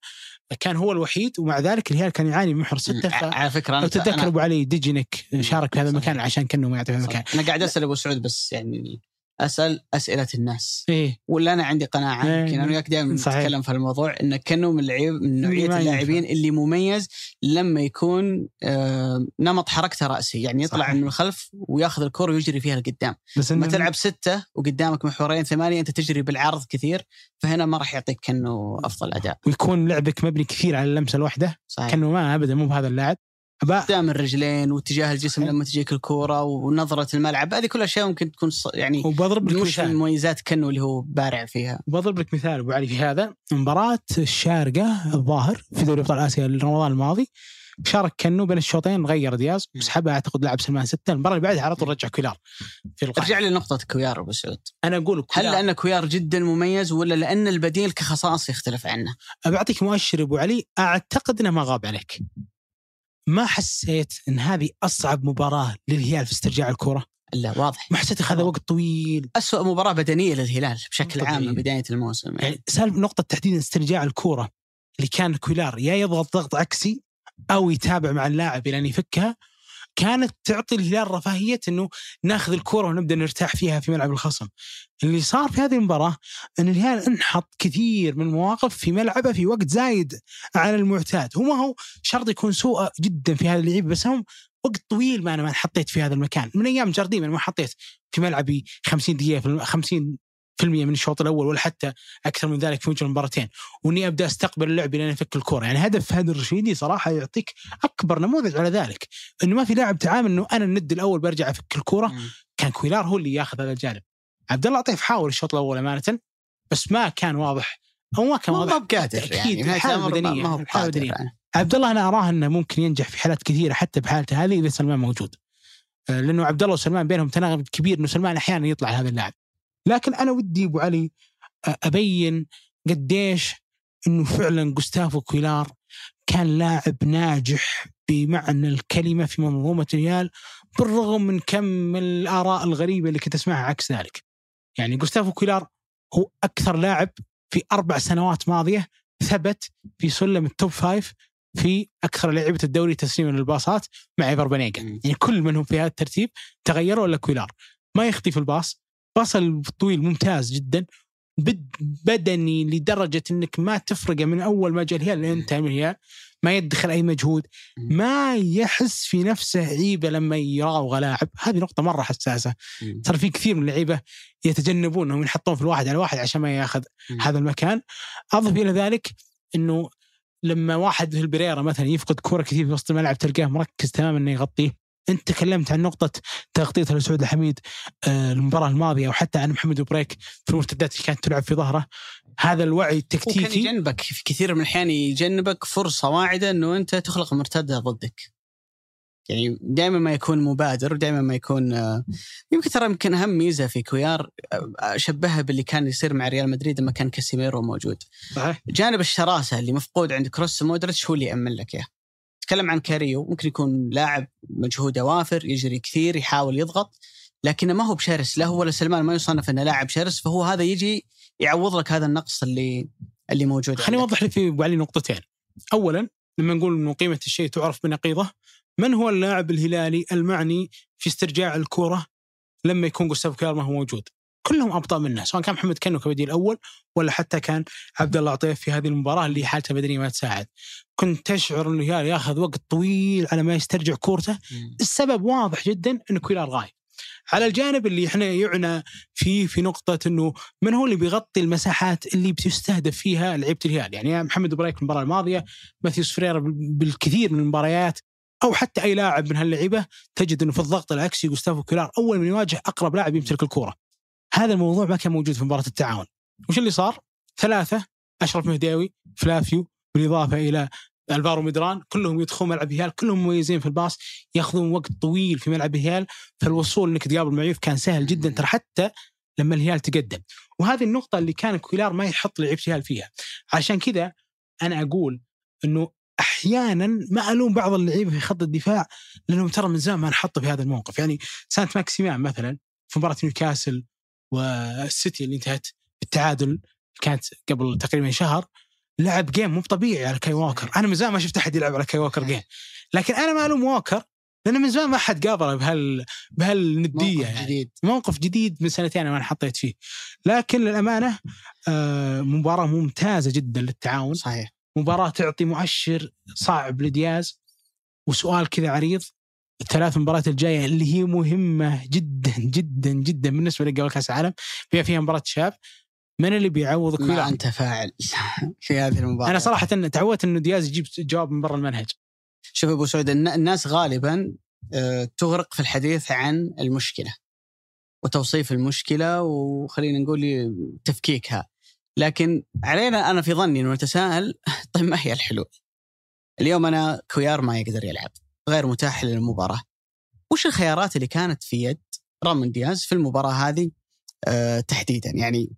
كان هو الوحيد ومع ذلك الهلال كان يعاني من محور ستة ف...
على فكرة
لو تتذكر
أنا-
أبو علي ديجينك شارك في هذا. المكان عشان كأنه ما يعطي في هذا المكان
أنا قاعد أسأل أبو سعود بس يعني أسأل أسئلة الناس.
إيه.
ولا أنا عندي قناعة
إيه.
يمكن أنا وياك دائما. نتكلم في الموضوع انه كأنه من العيب من
نوعية
اللاعبين اللي مميز لما يكون آه نمط حركته رأسي. يعني يطلع
صحيح.
من الخلف وياخذ الكره ويجري فيها لقدام.
بس
لما تلعب ستة وقدامك محورين ثمانية أنت تجري بالعرض كثير فهنا ما راح يعطيك كأنه أفضل أداء.
ويكون لعبك مبني كثير على اللمسة الواحدة.
صحيح.
كأنه ما ابدا مو بهذا اللاعب.
قدام الرجلين واتجاه الجسم
صحيح.
لما تجيك الكورة ونظرة الملعب. هذه كل أشياء ممكن تكون يعني
وبضرب لك
مش
مثال.
المميزات كأنه اللي هو بارع فيها.
وبضرب لك مثال أبو علي في هذا. مباراة الشارقة الظاهر في دوري أبطال آسيا رمضان الماضي. شارك كنو بين الشوطين غير دياز. وسحبها أعتقد لاعب سلمان ستة. المباراة اللي بعدها على طول رجع كويلار في القاعدة.
ارجع لي لنقطة كويلار أبو سعود.
أنا أقول
هل
كويلار
لأن كويار جدا مميز ولا لأن البديل كخصائص يختلف عنه؟
بعطيك مؤشر أبو علي. أعتقد إنه ما غاب عليك. ما حسيت إن هذه أصعب مباراة للهلال في استرجاع الكرة
لا واضح
ما حسيت هذا وقت طويل
أسوأ مباراة بدنية للهلال بشكل عام
طبيعي.
من بداية الموسم يعني.
يعني سالفة نقطة تحديدا استرجاع الكوره اللي كان كويلار يا يضغط ضغط عكسي أو يتابع مع اللاعب إلى أن يفكها كانت تعطي الهلال رفاهية إنه ناخذ الكورة ونبدأ نرتاح فيها في ملعب الخصم. اللي صار في هذه المباراة إن الهلال انحط كثير من المواقف في ملعبه في وقت زايد عن المعتاد، هو ما هو شرط يكون سوء جدا في هذا اللعيبه بس هم وقت طويل ما أنا ما حطيت في هذا المكان، من أيام جارديم أنا ما حطيت في ملعبي 50 دقيقة في الم- 50 في المية من الشوط الأول ولا حتى أكثر من ذلك في وجه المباراتين وإني أبدأ أستقبل اللعب لين أفك الكره يعني هدف هذا الرشيدي صراحة يعطيك أكبر نموذج على ذلك. إنه ما في لاعب تعامل إنه أنا الند الأول برجع أفك الكره
مم.
كان كويلار هو اللي ياخذ هذا الجانب. عبد الله عطيف حاول الشوط الأول أمانة بس ما كان واضح. أو ما كان
ما
واضح.
هو بقادر
أكيد،
يعني ما هو
البدنية.
يعني.
عبد الله أنا أراه إنه ممكن ينجح في حالات كثيرة حتى بحالته هذه إذا سلمان موجود. آه، لأنه عبد الله وسلمان بينهم تناغم كبير إنه سلمان أحيانا يطلع هذا اللاعب. لكن أنا ودي أبو علي أبين قديش إنه فعلا جوستافو كويلار كان لاعب ناجح بمعنى الكلمة في منظومة الهلال بالرغم من كم من الآراء الغريبة اللي كنت أسمعها عكس ذلك. يعني جوستافو كويلار هو أكثر لاعب في أربع سنوات ماضية ثبت في سلم ال top five في أكثر لعيبة الدوري تسليما للباصات مع إيفر بنيجا. يعني كل منهم في هذا الترتيب تغيروا الا كويلار ما يخطي في الباص باص الطويل ممتاز جدا بد بدني لدرجة إنك ما تفرقه من أول ما جاء الهلال لين انتهى من الهلال ما يدخل أي مجهود. ما يحس في نفسه عيبة لما يراوغ لاعب هذه نقطة مرة
حساسة.
ترى في كثير من اللعيبة يتجنبون إنهم يحطون في الواحد على واحد عشان ما ياخذ. هذا المكان أضف إلى ذلك إنه لما واحد في البريرة مثلا يفقد كرة كثير في وسط الملعب تلقاه مركز تماما إنه يغطيه انت تكلمت عن نقطة تغطية لسعود الحميد آه، المباراة الماضية وحتى عن محمد بريك في المرتدات اللي كانت تلعب في ظهره هذا الوعي
وكان
التكتيكي
يجنبك في كثير من الأحيان يجنبك فرصة واعدة إنه أنت تخلق مرتدة ضدك. يعني دائما ما يكون مبادر ودائما ما يكون آه، يمكن ترى يمكن أهم ميزة في كويلار آه، أشبهها باللي كان يصير مع ريال مدريد لما كان كاسيميرو موجود.
صحيح
جانب الشراسة اللي مفقود عند كروس مودريتش هو اللي يأمن لك إياه. تكلم عن كاريو ممكن يكون لاعب مجهوده وافر يجري كثير يحاول يضغط لكنه ما هو بشرس لا هو ولا سلمان ما يصنف إنه لاعب شرس فهو هذا يجي يعوض لك هذا النقص اللي اللي موجود
خليني. أوضح لك في ابو علي نقطتين اولا لما نقول إنه قيمة الشيء تعرف بنقيضه من هو اللاعب الهلالي المعني في استرجاع الكرة لما يكون جوستافو كويلار ما هو موجود كلهم أبطأ منه سواء كان محمد كنو كبديل الأول ولا حتى كان عبد الله عطيف في هذه المباراة اللي حالته البدنيه ما تساعد كنت تشعر إنه الهلال ياخذ وقت طويل على ما يسترجع كورته. السبب واضح جدا انه كويلار غايب على الجانب اللي إحنا يعنى فيه في نقطة إنه من هو اللي بيغطي المساحات اللي بتستهدف فيها لعيبة الهلال، يعني محمد بريك في المباراة الماضية، ماثيوس بيريرا بال- بالكثير من المباريات أو حتى أي لاعب من هاللعيبة تجد إنه في الضغط العكسي جوستافو كويلار أول من يواجه أقرب لاعب يمتلك الكورة. هذا الموضوع ما كان موجود في مباراة التعاون. وش اللي صار؟ ثلاثة أشرف المهديوي، فلافيو بالإضافة إلى ألفارو مدران كلهم يدخلون ملعب الهلال كلهم مميزين في ال pass ياخذون وقت طويل في ملعب الهلال فالوصول إنك تقابل معيوف كان سهل جدا ترى حتى لما الهلال تقدم وهذه النقطة اللي كان كويلار ما يحط لعيبة الهلال فيها عشان كذا أنا أقول أنه أحيانا ما ألوم بعض اللعيبة في خط الدفاع لأنهم ترى من زمان ما انحطوا في هذا الموقف يعني سانت ماكسيمان مثلا في مباراة نيوكاسل والسيتي اللي انتهت بالتعادل كانت قبل تقريبا شهر لعب game مو طبيعي على كايل ووكر. أنا من زمان ما شفت أحد يلعب على كايل ووكر game لكن أنا ما ألوم ووكر لأنه من زمان ما حد قابله بهال بهالندية
موقف
يعني.
جديد.
موقف جديد من سنتين أنا ما حطيت فيه. لكن للأمانة آه، مباراة ممتازة جدا للتعاون.
صحيح.
مباراة تعطي مؤشر صعب لدياز. وسؤال كذا عريض. الثلاث مباريات الجاية اللي هي مهمة جدا جدا جدا بالنسبة لقبل كأس العالم. فيها فيها مباراة شاب. من اللي بيعوضك
ما؟ أنت فاعل في هذه المباراة.
أنا صراحة تعودت انه دياز يجيب جواب من برا المنهج.
شوف أبو سعود الن- الناس غالبا آه، تغرق في الحديث عن المشكلة وتوصيف المشكلة وخلينا نقول تفكيكها. لكن علينا أنا في ظني إنه نتساءل طيب ما هي الحلول؟ اليوم أنا كويار ما يقدر يلعب. غير متاح للمباراة. وش الخيارات اللي كانت في يد رامون دياز في المباراة هذه؟ آه، تحديدا. يعني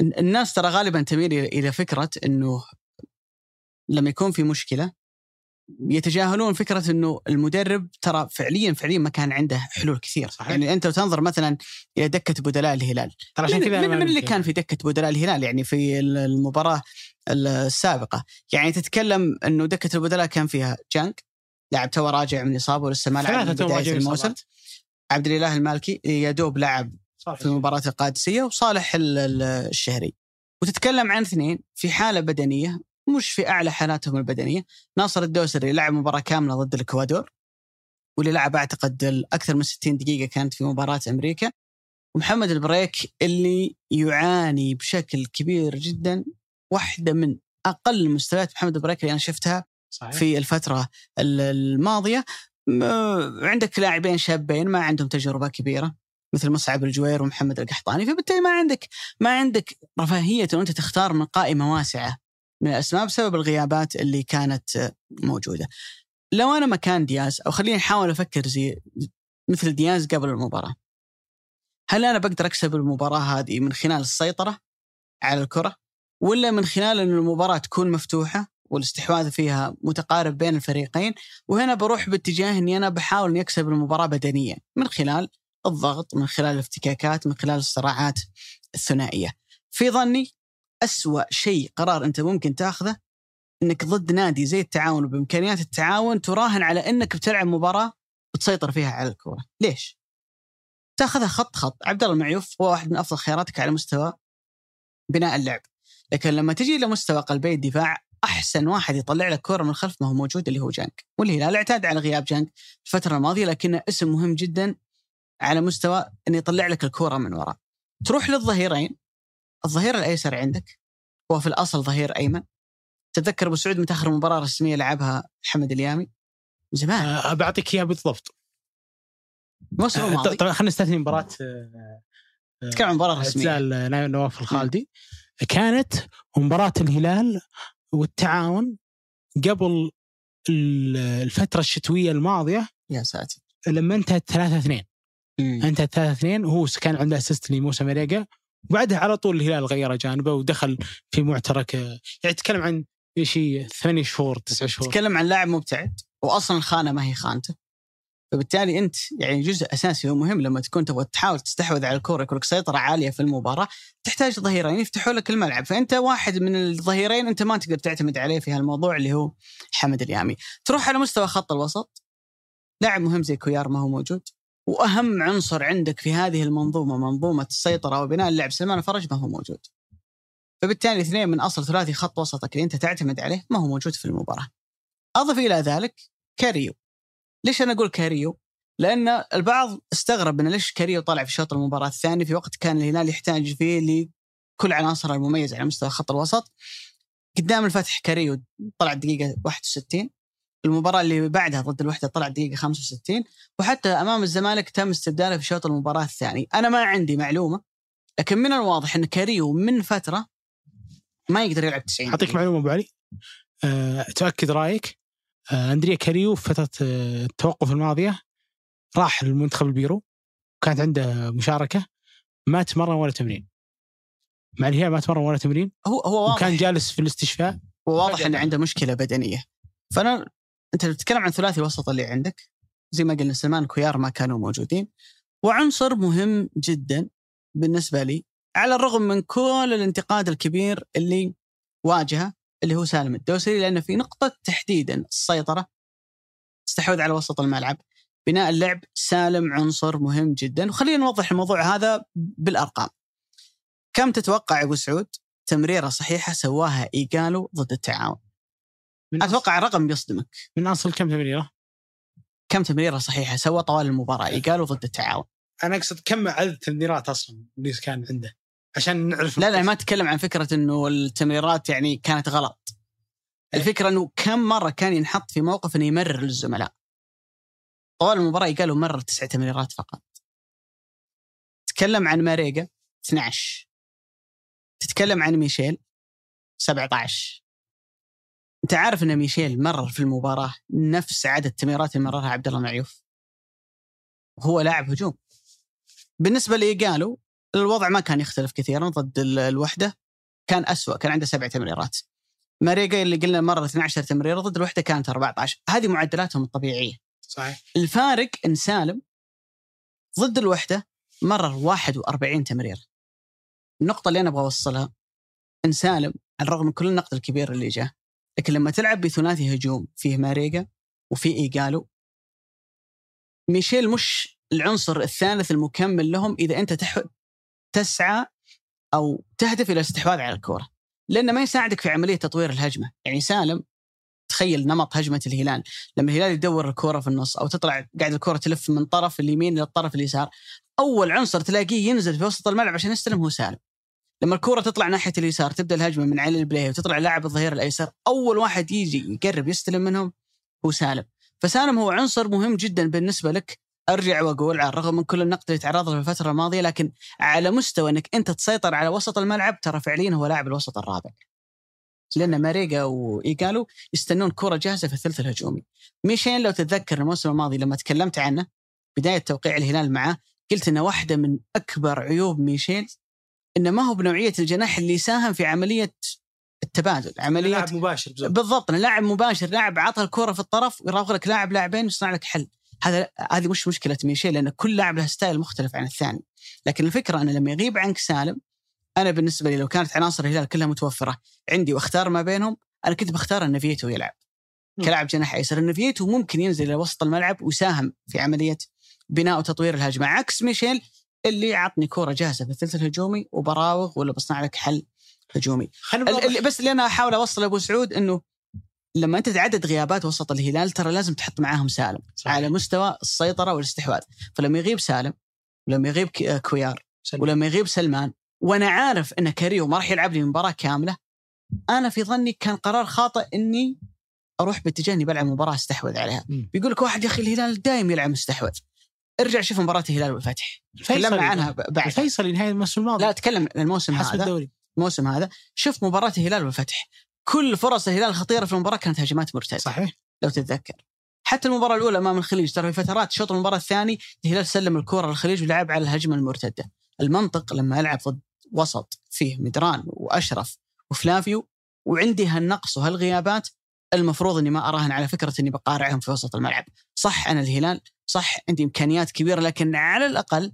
ال- الناس ترى غالبا تميل إلى- إلى فكرة إنه لما يكون في مشكلة يتجاهلون فكرة إنه المدرب ترى فعليا فعليا ما كان عنده حلول كثير.
صحيح.
يعني أنت تنظر مثلا إلى دكة بدلاء الهلال.
ترى عشان
من,
كذا
من, من اللي كان في دكة بدلاء الهلال؟ يعني في المباراة السابقة. يعني تتكلم إنه دكة البدلاء كان فيها جانك لاعب تو راجع من إصابة ولسه ما لعب من بدايه الموسم. عبد الإله المالكي يا دوب لعب في مباراة القادسية وصالح ال- ال- الشهري. وتتكلم عن اثنين في حالة بدنية مش في أعلى حالاتهم البدنية. ناصر الدوسري لعب مباراة كاملة ضد الإكوادور واللي لعب أعتقد ال- أكثر من 60 دقيقة كانت في مباراة أمريكا. ومحمد البريك اللي يعاني بشكل كبير جدا واحدة من أقل مستويات محمد البريك اللي أنا شفتها
صحيح.
في الفترة ال- الماضية. م- عندك لاعبين شابين ما عندهم تجربة كبيرة مثل مصعب الجوير ومحمد القحطاني. فبالتالي ما عندك ما عندك رفاهية أن أنت تختار من قائمة واسعة. من الأسماء بسبب الغيابات اللي كانت موجودة لو أنا مكان دياز أو خليني أحاول أفكر زي مثل دياز قبل المباراة هل أنا بقدر أكسب المباراة هذه من خلال السيطرة على الكرة ولا من خلال أن المباراة تكون مفتوحة والاستحواذ فيها متقارب بين الفريقين وهنا بروح باتجاه إني أنا بحاول إني أكسب المباراة بدنيا من خلال الضغط من خلال الافتكاكات من خلال الصراعات الثنائية. في ظني أسوأ شيء قرار أنت ممكن تاخذه إنك ضد نادي زي التعاون وبإمكانيات التعاون تراهن على إنك بتلعب مباراة بتسيطر فيها على الكورة، ليش؟ تاخذها خط خط، عبد الله المعيوف هو واحد من أفضل خياراتك على مستوى بناء اللعب. لكن لما تجي إلى مستوى قلبي الدفاع أحسن واحد يطلع لك كورة من الخلف ما هو موجود اللي هو جانك، والهلال اعتاد على غياب جانك الفترة الماضية لكنه اسم مهم جدا على مستوى إنه يطلع لك الكورة من وراء. تروح للظهيرين الظهير الأيسر عندك هو في الأصل ظهير أيمن. تتذكر أبو سعود متى اخر مباراه رسميه لعبها محمد اليامي؟ من زمان.
آه، بعطيك اياها بالضبط.
الموسم
آه،
الماضي.
طبعا خلينا نستثني مباراة آه،
تتكلم عن مباراة
رسمية. نواف الخالدي. كانت مباراة الهلال والتعاون قبل ال- الفترة الشتوية الماضية.
يا ساتر.
لما انتهت 3 2
مم.
انتهت 3 2 وهو كان عنده اسيست لموسى مريقا وبعدها على طول الهلال غير جانبه ودخل في معترك يعني تتكلم عن شيء ثمانية شهور تسعة شهور.
تتكلم عن لاعب مبتعد واصلا الخانة ما هي خانته. فبالتالي أنت يعني جزء أساسي ومهم لما تكون تبغى تحاول تستحوذ على الكورة يكون لك سيطرة عالية في المباراة تحتاج ظهيرين يفتحوا لك الملعب. فأنت واحد من الظهيرين أنت ما تقدر تعتمد عليه في هالموضوع اللي هو حمد اليامي. تروح على مستوى خط الوسط. لاعب مهم زي كويلار ما هو موجود. وأهم عنصر عندك في هذه المنظومة منظومة السيطرة وبناء اللعب سلمان الفرج ما هو موجود. فبالتالي اثنين من أصل ثلاثي خط وسطك اللي أنت تعتمد عليه ما هو موجود في المباراة. أضف إلى ذلك كاريو. ليش أنا أقول كاريو؟ لأن البعض استغرب من ليش كاريو طلع في شوط المباراة الثاني في وقت كان الهلال يحتاج فيه لكل عناصره المميزة على مستوى خط الوسط. قدام الفتح كاريو طلع الدقيقة 61 المباراة اللي بعدها ضد الوحدة طلع دقيقة 65 وحتى أمام الزمالك تم استبداله في شوط المباراة الثاني. أنا ما عندي معلومة لكن من الواضح أن كاريو من فترة ما يقدر يلعب 90
أعطيك
دقيقة.
معلومة أبو علي. أه تؤكد رأيك. أه أندريا كاريو في فترة آه، التوقف الماضية راح للمنتخب البيرو. وكانت عنده مشاركة. ما تمرن ولا تمرين. مع الهلال ما تمرن ولا تمرين.
هو هو واضح.
وكان جالس في الاستشفاء.
وواضح
إنه.
عنده مشكلة بدنية. فأنا أنت تتكلم عن ثلاثي وسط اللي عندك زي ما قلنا سلمان كويار ما كانوا موجودين وعنصر مهم جدا بالنسبة لي على الرغم من كل الانتقاد الكبير اللي واجهه اللي هو سالم الدوسري لأنه في نقطة تحديدا السيطرة استحوذ على وسط الملعب. بناء اللعب سالم عنصر مهم جدا. وخلينا نوضح الموضوع هذا بالأرقام. كم تتوقع أبو سعود تمريرة صحيحة سواها إيجالو ضد التعاون؟
من
أتوقع الرقم بيصدمك.
من أصل كم تمريرة؟
كم تمريرة صحيحة؟ سوى طوال المباراة ايجالو ضد التعاون.
أنا أقصد كم عدد التمريرات أصلا اللي كان عنده؟ عشان نعرف
لا لا ما أتكلم عن فكرة إنه التمريرات يعني كانت غلط. الفكرة إنه كم مرة كان ينحط في موقف إنه يمرر للزملاء. طوال المباراة قالوا مرر تسع تمريرات فقط. تتكلم عن ماريجا 12 تتكلم عن ميشيل 17 أنت عارف إن ميشيل مرر في المباراة نفس عدد التمريرات اللي مررها عبد الله معيوف. وهو لاعب هجوم. بالنسبة لايجالو الوضع ما كان يختلف كثيرا ضد ال- الوحدة. كان أسوأ كان عنده سبع تمريرات. ماريجا اللي قلنا مره 12 تمريره ضد الوحدة كانت 14 هذه معدلاتهم الطبيعية.
صحيح.
الفارق إن سالم ضد الوحدة مرر 41 تمريره النقطة اللي أنا أبغى أوصلها إن سالم على الرغم من كل النقد الكبير اللي جاه لكن لما تلعب بثلاثي هجوم فيه ماريجا وفيه إيجالو ميشيل مش العنصر الثالث المكمل لهم إذا أنت تح... تسعى أو تهدف إلى الاستحواذ على الكورة لأنه ما يساعدك في عملية تطوير الهجمة. يعني سالم تخيل نمط هجمة الهلال. لما الهلال يدور الكورة في النص أو تطلع قاعد الكورة تلف من طرف اليمين إلى الطرف اليسار أول عنصر تلاقيه ينزل في وسط الملعب عشان يستلم هو سالم. لما الكرة تطلع ناحية اليسار تبدأ الهجمة من علي البلاي وتطلع لاعب الظهير الأيسر أول واحد يجي يقرب يستلم منهم هو سالم. فسالم هو عنصر مهم جدا بالنسبة لك. أرجع وأقول على الرغم من كل النقد اللي تعرض له في الفترة الماضية لكن على مستوى أنك أنت تسيطر على وسط الملعب ترى فعليا هو لاعب الوسط الرابع. لأن ماريجا وإيجالو يستنون كرة جاهزة في الثلث الهجومي. ميشيل لو تتذكر الموسم الماضي لما تكلمت عنه بداية توقيع الهلال معه قلت إنه واحدة من أكبر عيوب ميشيل إنه ما هو بنوعية الجناح اللي يساهم في عملية التبادل عملية
لاعب مباشر بالضبط.
بالضبط لاعب مباشر لاعب عطى الكرة في الطرف ويراوغ لك لاعب لاعبين ويصنع لك حل هذا هذه مش مشكلة ميشيل لأن كل لاعب له ستايل مختلف عن الثاني لكن الفكرة إنه لما يغيب عنك سالم أنا بالنسبة لي لو كانت عناصر الهلال كلها متوفرة عندي واختار ما بينهم أنا كنت بختار إن فييتو يلعب. كلاعب جناح أيسر إن فييتو ممكن ينزل إلى وسط الملعب ويساهم في عملية بناء وتطوير الهجمة عكس ميشيل اللي عطني كورة جاهزة في الثلث الهجومي وبراوغ ولا بصنع لك حل هجومي. اللي بس اللي أنا أحاول أوصل أبو سعود إنه لما أنت تعدد غيابات وسط الهلال ترى لازم تحط معاهم سالم
صحيح.
على مستوى السيطرة والاستحواذ فلما يغيب سالم ولما يغيب ك- كويار
سلم.
ولما يغيب سلمان وأنا عارف إن كاريو ما راح يلعب لي مباراة كاملة أنا في ظني كان قرار خاطئ إني أروح باتجاه إني بلعب مباراة أستحوذ عليها. بيقول لك واحد يا أخي الهلال دائم يلعب مستحوذ ارجع شوف مباراة الهلال والفتح. تكلمنا عنها بعد.
الفيصلي نهاية الموسم الماضي.
لا اتكلم عن الموسم
حسب
هذا.
الدوري.
الموسم هذا. شوف مباراة الهلال والفتح. كل فرص الهلال الخطيره في المباراة كانت هجمات مرتدة.
صحيح.
لو تتذكر. حتى المباراة الأولى أمام الخليج. ترى في فترات الشوط المباراة الثاني الهلال سلم الكره للخليج ولعب على الهجمة المرتدة. المنطق لما العب ضد وسط فيه مدران وأشرف وفلافيو وعندي هالنقص وهالغيابات المفروض إني ما أراهن على فكرة إني بقارعهم في وسط الملعب. صح أنا الهلال صح عندي إمكانيات كبيرة لكن على الأقل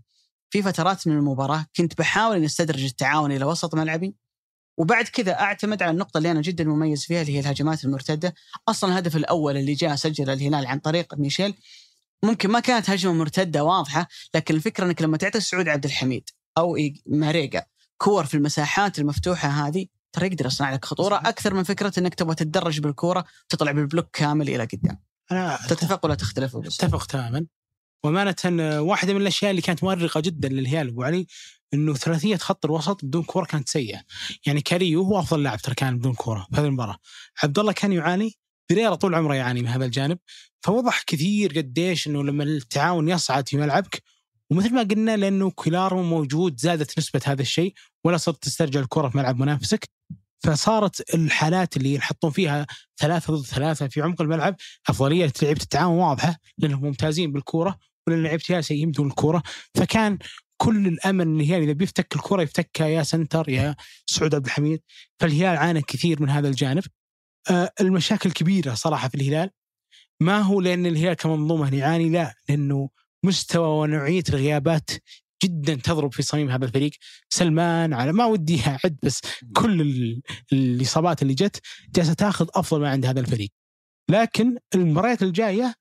في فترات من المباراة كنت بحاول إني أستدرج التعاون إلى وسط ملعبي. وبعد كذا أعتمد على النقطة اللي أنا جدا مميز فيها اللي هي الهجمات المرتدة. أصلا الهدف الأول اللي جاء سجل الهلال عن طريق ميشيل ممكن ما كانت هجمة مرتدة واضحة لكن الفكرة إنك لما تعطي سعود عبد الحميد أو ماريجا كور في المساحات المفتوحة هذه ترى يقدر يصنع لك
خطورة.
أكثر من فكرة إنك تبغى تتدرج بالكورة وتطلع بالبلوك كامل إلى قدام.
أنا
تتفق ولا تختلف؟
أتفق تماما. وأمانة آه، واحدة من الأشياء اللي كانت مؤرقة جدا للهلال أبو علي أنه ثلاثية خط الوسط بدون كورة كانت سيئة. يعني كاريو هو أفضل لاعب ترى كان بدون كورة في هذه المباراة. عبد الله كان يعاني بريرة طول عمره يعاني من هذا الجانب. فوضح كثير قديش أنه لما التعاون يصعد في ملعبك ومثل ما قلنا لأنه كيلارو موجود زادت نسبة هذا الشيء ولا صرت تسترجع الكرة في ملعب منافسك. فصارت الحالات اللي ينحطون فيها ثلاثة ضد ثلاثة في عمق الملعب أفضلية لعيبه التعاون واضحة لأنهم ممتازين بالكورة ولأن لعيبة الهلال سيئين بدون الكورة. فكان كل الأمل إن الهلال إذا بيفتك الكورة يفتكها يا سنتر يا سعود عبد الحميد فالهلال عانى كثير من هذا الجانب. آه، المشاكل كبيرة صراحة في الهلال. ما هو لأن الهلال كمنظومة يعاني لا لأنه مستوى ونوعية الغيابات جدا تضرب في صميم هذا الفريق سلمان على ما ودي أعد بس كل ال- الإصابات اللي جت جالسة تأخذ أفضل ما عند هذا الفريق لكن المباريات الجاية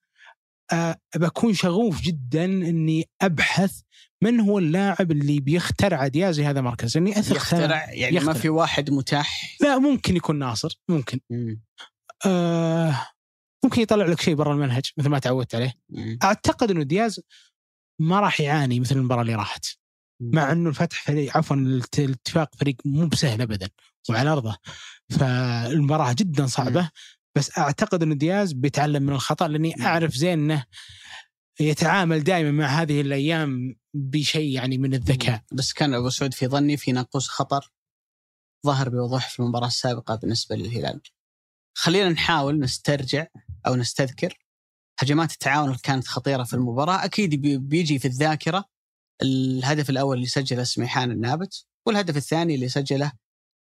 آه بكون شغوف جدا إني أبحث من هو اللاعب اللي بيخترع دياز هذا المركز لاني أثق
يخترع يعني ما
يخترع.
في واحد متاح
لا ممكن يكون ناصر ممكن
مم.
آه ممكن يطلع لك شيء برا المنهج مثل ما تعودت عليه
مم.
أعتقد إنه دياز ما راح يعاني مثل المباراة اللي راحت. مع إنه الفتح فريق عفوا الات- الاتفاق فريق مو بسهل ابدا وعلى أرضه. فالمباراة جدا صعبة. بس أعتقد إنه دياز بيتعلم من الخطأ لأني أعرف زين إنه يتعامل دائما مع هذه الأيام بشيء يعني من الذكاء.
بس كان أبو سعود في ظني في ناقوس خطر ظهر بوضوح في المباراة السابقة بالنسبة للهلال. خلينا نحاول نسترجع أو نستذكر هجمات التعاون اللي كانت خطيرة في المباراة، أكيد بي- بيجي في الذاكرة الهدف الأول اللي سجله سميحان النابت والهدف الثاني اللي سجله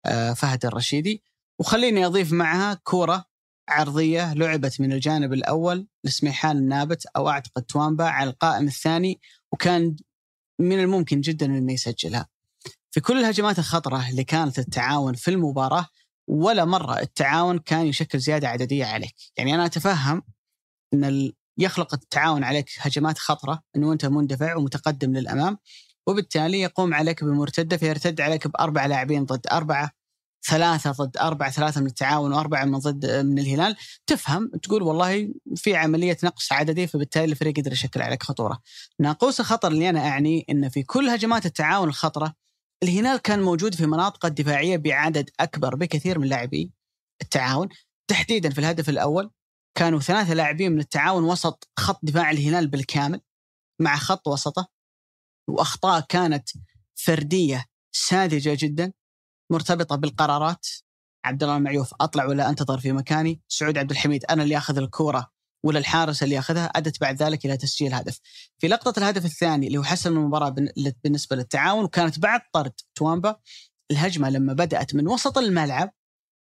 آه، فهد الرشيدي. وخليني أضيف معها كوره عرضية لعبت من الجانب الأول لسميحان النابت أو أعتقد توامبا على القائم الثاني وكان من الممكن جدا إنه يسجلها. في كل الهجمات الخطرة اللي كانت التعاون في المباراة ولا مرة التعاون كان يشكل زيادة عددية عليك، يعني أنا أتفهم إن يخلق التعاون عليك هجمات خطرة انه أنت مندفع ومتقدم للأمام وبالتالي يقوم عليك بمرتدة فيرتد عليك بأربع لاعبين ضد أربعة ثلاثة ضد أربعة ثلاثة من التعاون وأربعة من ضد من الهلال. تفهم تقول والله في عملية نقص عددي فبالتالي الفريق يقدر يشكل عليك خطورة. ناقوس الخطر اللي أنا أعني أن في كل هجمات التعاون الخطرة الهلال كان موجود في مناطق الدفاعية بعدد أكبر بكثير من لاعبي التعاون. تحديدا في الهدف الأول كانوا ثلاثة لاعبين من التعاون وسط خط دفاع الهلال بالكامل مع خط وسطه. وأخطاء كانت فردية ساذجة جدا مرتبطة بالقرارات. عبد الله المعيوف أطلع ولا أنتظر في مكاني؟ سعود عبد الحميد أنا اللي أخذ الكورة ولا الحارس اللي ياخذها أدت بعد ذلك إلى تسجيل هدف. في لقطة الهدف الثاني اللي هو حسم المباراة بن- بالنسبة للتعاون وكانت بعد طرد توامبا. الهجمة لما بدأت من وسط الملعب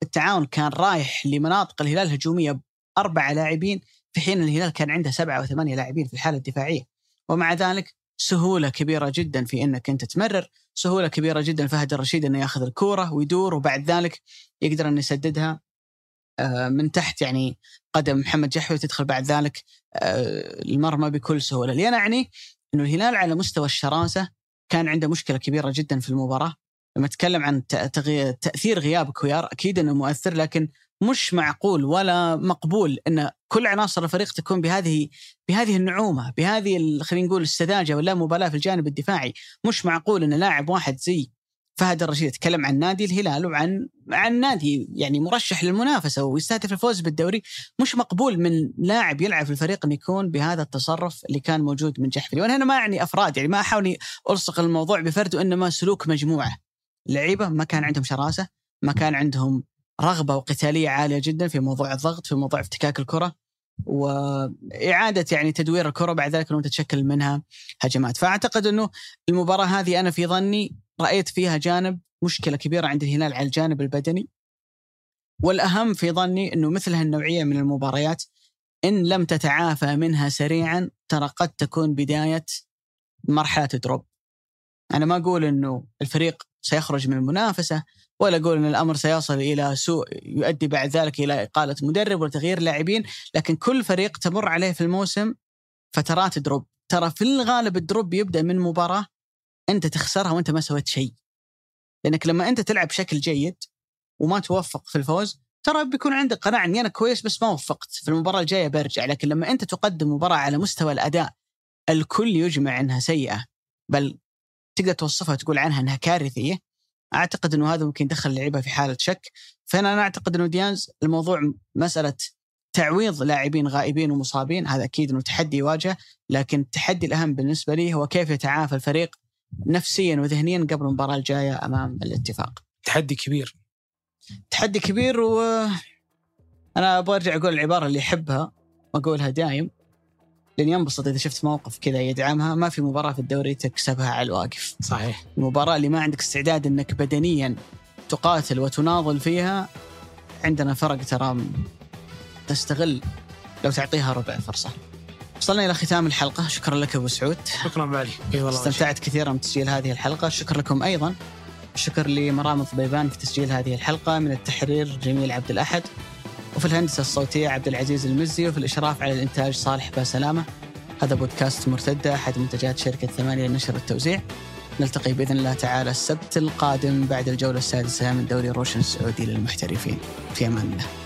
التعاون كان رايح لمناطق الهلال الهجومية باربع لاعبين في حين الهلال كان عنده سبعة وثمانيه لاعبين في الحالة الدفاعية. ومع ذلك سهولة كبيرة جدا في إنك أنت تمرر، سهولة كبيرة جدا فهد الرشيد إنه يأخذ الكورة ويدور وبعد ذلك يقدر إنه يسددها آه، من تحت. يعني قدم محمد جحوي تدخل بعد ذلك آه، المرمى بكل سهولة، اللي أنا أعني إنه الهلال على مستوى الشراسة كان عنده مشكلة كبيرة جدا في المباراة، لما أتكلم عن ت- تغي- تأثير غياب كويار أكيد إنه مؤثر لكن مش معقول ولا مقبول إن كل عناصر الفريق تكون بهذه بهذه النعومة، بهذه خلينا نقول السذاجة ولا مبالاة في الجانب الدفاعي، مش معقول إن لاعب واحد زي فهد الرشيد يتكلم عن نادي الهلال وعن عن نادي يعني مرشح للمنافسة ويستهدف الفوز بالدوري. مش مقبول من لاعب يلعب في الفريق انه يكون بهذا التصرف اللي كان موجود من جحفري وأنا هنا ما أعني أفراد يعني ما أحاول ألصق الموضوع بفرد وإنما سلوك مجموعة. لعيبة ما كان عندهم شراسة ما كان عندهم رغبة وقتالية عالية جدا في موضوع الضغط في موضوع افتكاك الكرة وإعادة يعني تدوير الكرة بعد ذلك انه تتشكل منها هجمات فأعتقد إنه المباراة هذه أنا في ظني رأيت فيها جانب مشكلة كبيرة عند الهلال على الجانب البدني والأهم في ظني إنه مثل هالنوعية من المباريات إن لم تتعافى منها سريعا ترى قد تكون بداية مرحلة drop. أنا ما أقول إنه الفريق سيخرج من المنافسة ولا أقول إن الأمر سيصل إلى سوء يؤدي بعد ذلك إلى إقالة مدرب وتغيير لاعبين، لكن كل فريق تمر عليه في الموسم فترات drop، ترى في الغالب ال drop يبدا من مباراة أنت تخسرها وأنت ما سويت شيء. لأنك لما أنت تلعب بشكل جيد وما توفق في الفوز ترى بيكون عندك قناعة إني أنا كويس بس ما وفقت. في المباراة الجاية برجع لكن لما أنت تقدم مباراة على مستوى الأداء الكل يجمع إنها سيئة بل تقدر توصفها تقول عنها إنها كارثية. أعتقد إنه هذا ممكن يدخل اللعيبة في حالة شك. فانا أنا أعتقد إنه ديانز الموضوع مسألة تعويض لاعبين غائبين ومصابين هذا أكيد إنه تحدي يواجه لكن التحدي الأهم بالنسبة لي هو كيف يتعافى الفريق نفسيا وذهنيا قبل المباراة الجاية أمام الاتفاق.
تحدي كبير.
تحدي كبير و أنا أبغى أرجع أقول العبارة اللي أحبها وأقولها دايم. لأن ينبسط إذا شفت موقف كذا يدعمها ما في مباراة في الدوري تكسبها على الواقف
صحيح
المباراة اللي ما عندك استعداد إنك بدنيا تقاتل وتناضل فيها عندنا فرق ترى تستغل لو تعطيها ربع فرصة. وصلنا إلى ختام الحلقة، شكرا لك أبو سعود.
شكرا معلي إي والله
استمتعت كثيرا بتسجيل هذه الحلقة، شكرا لكم أيضا. شكر لمرام الضبيبان في تسجيل هذه الحلقة، من التحرير جميل عبد الأحد. وفي الهندسة الصوتية عبد العزيز المزي وفي الإشراف على الإنتاج صالح باسلامه. هذا بودكاست مرتدة أحد منتجات شركة ثمانية للنشر والتوزيع. نلتقي بإذن الله تعالى السبت القادم بعد الجولة السادسة من دوري روشن السعودي للمحترفين. في أمان الله.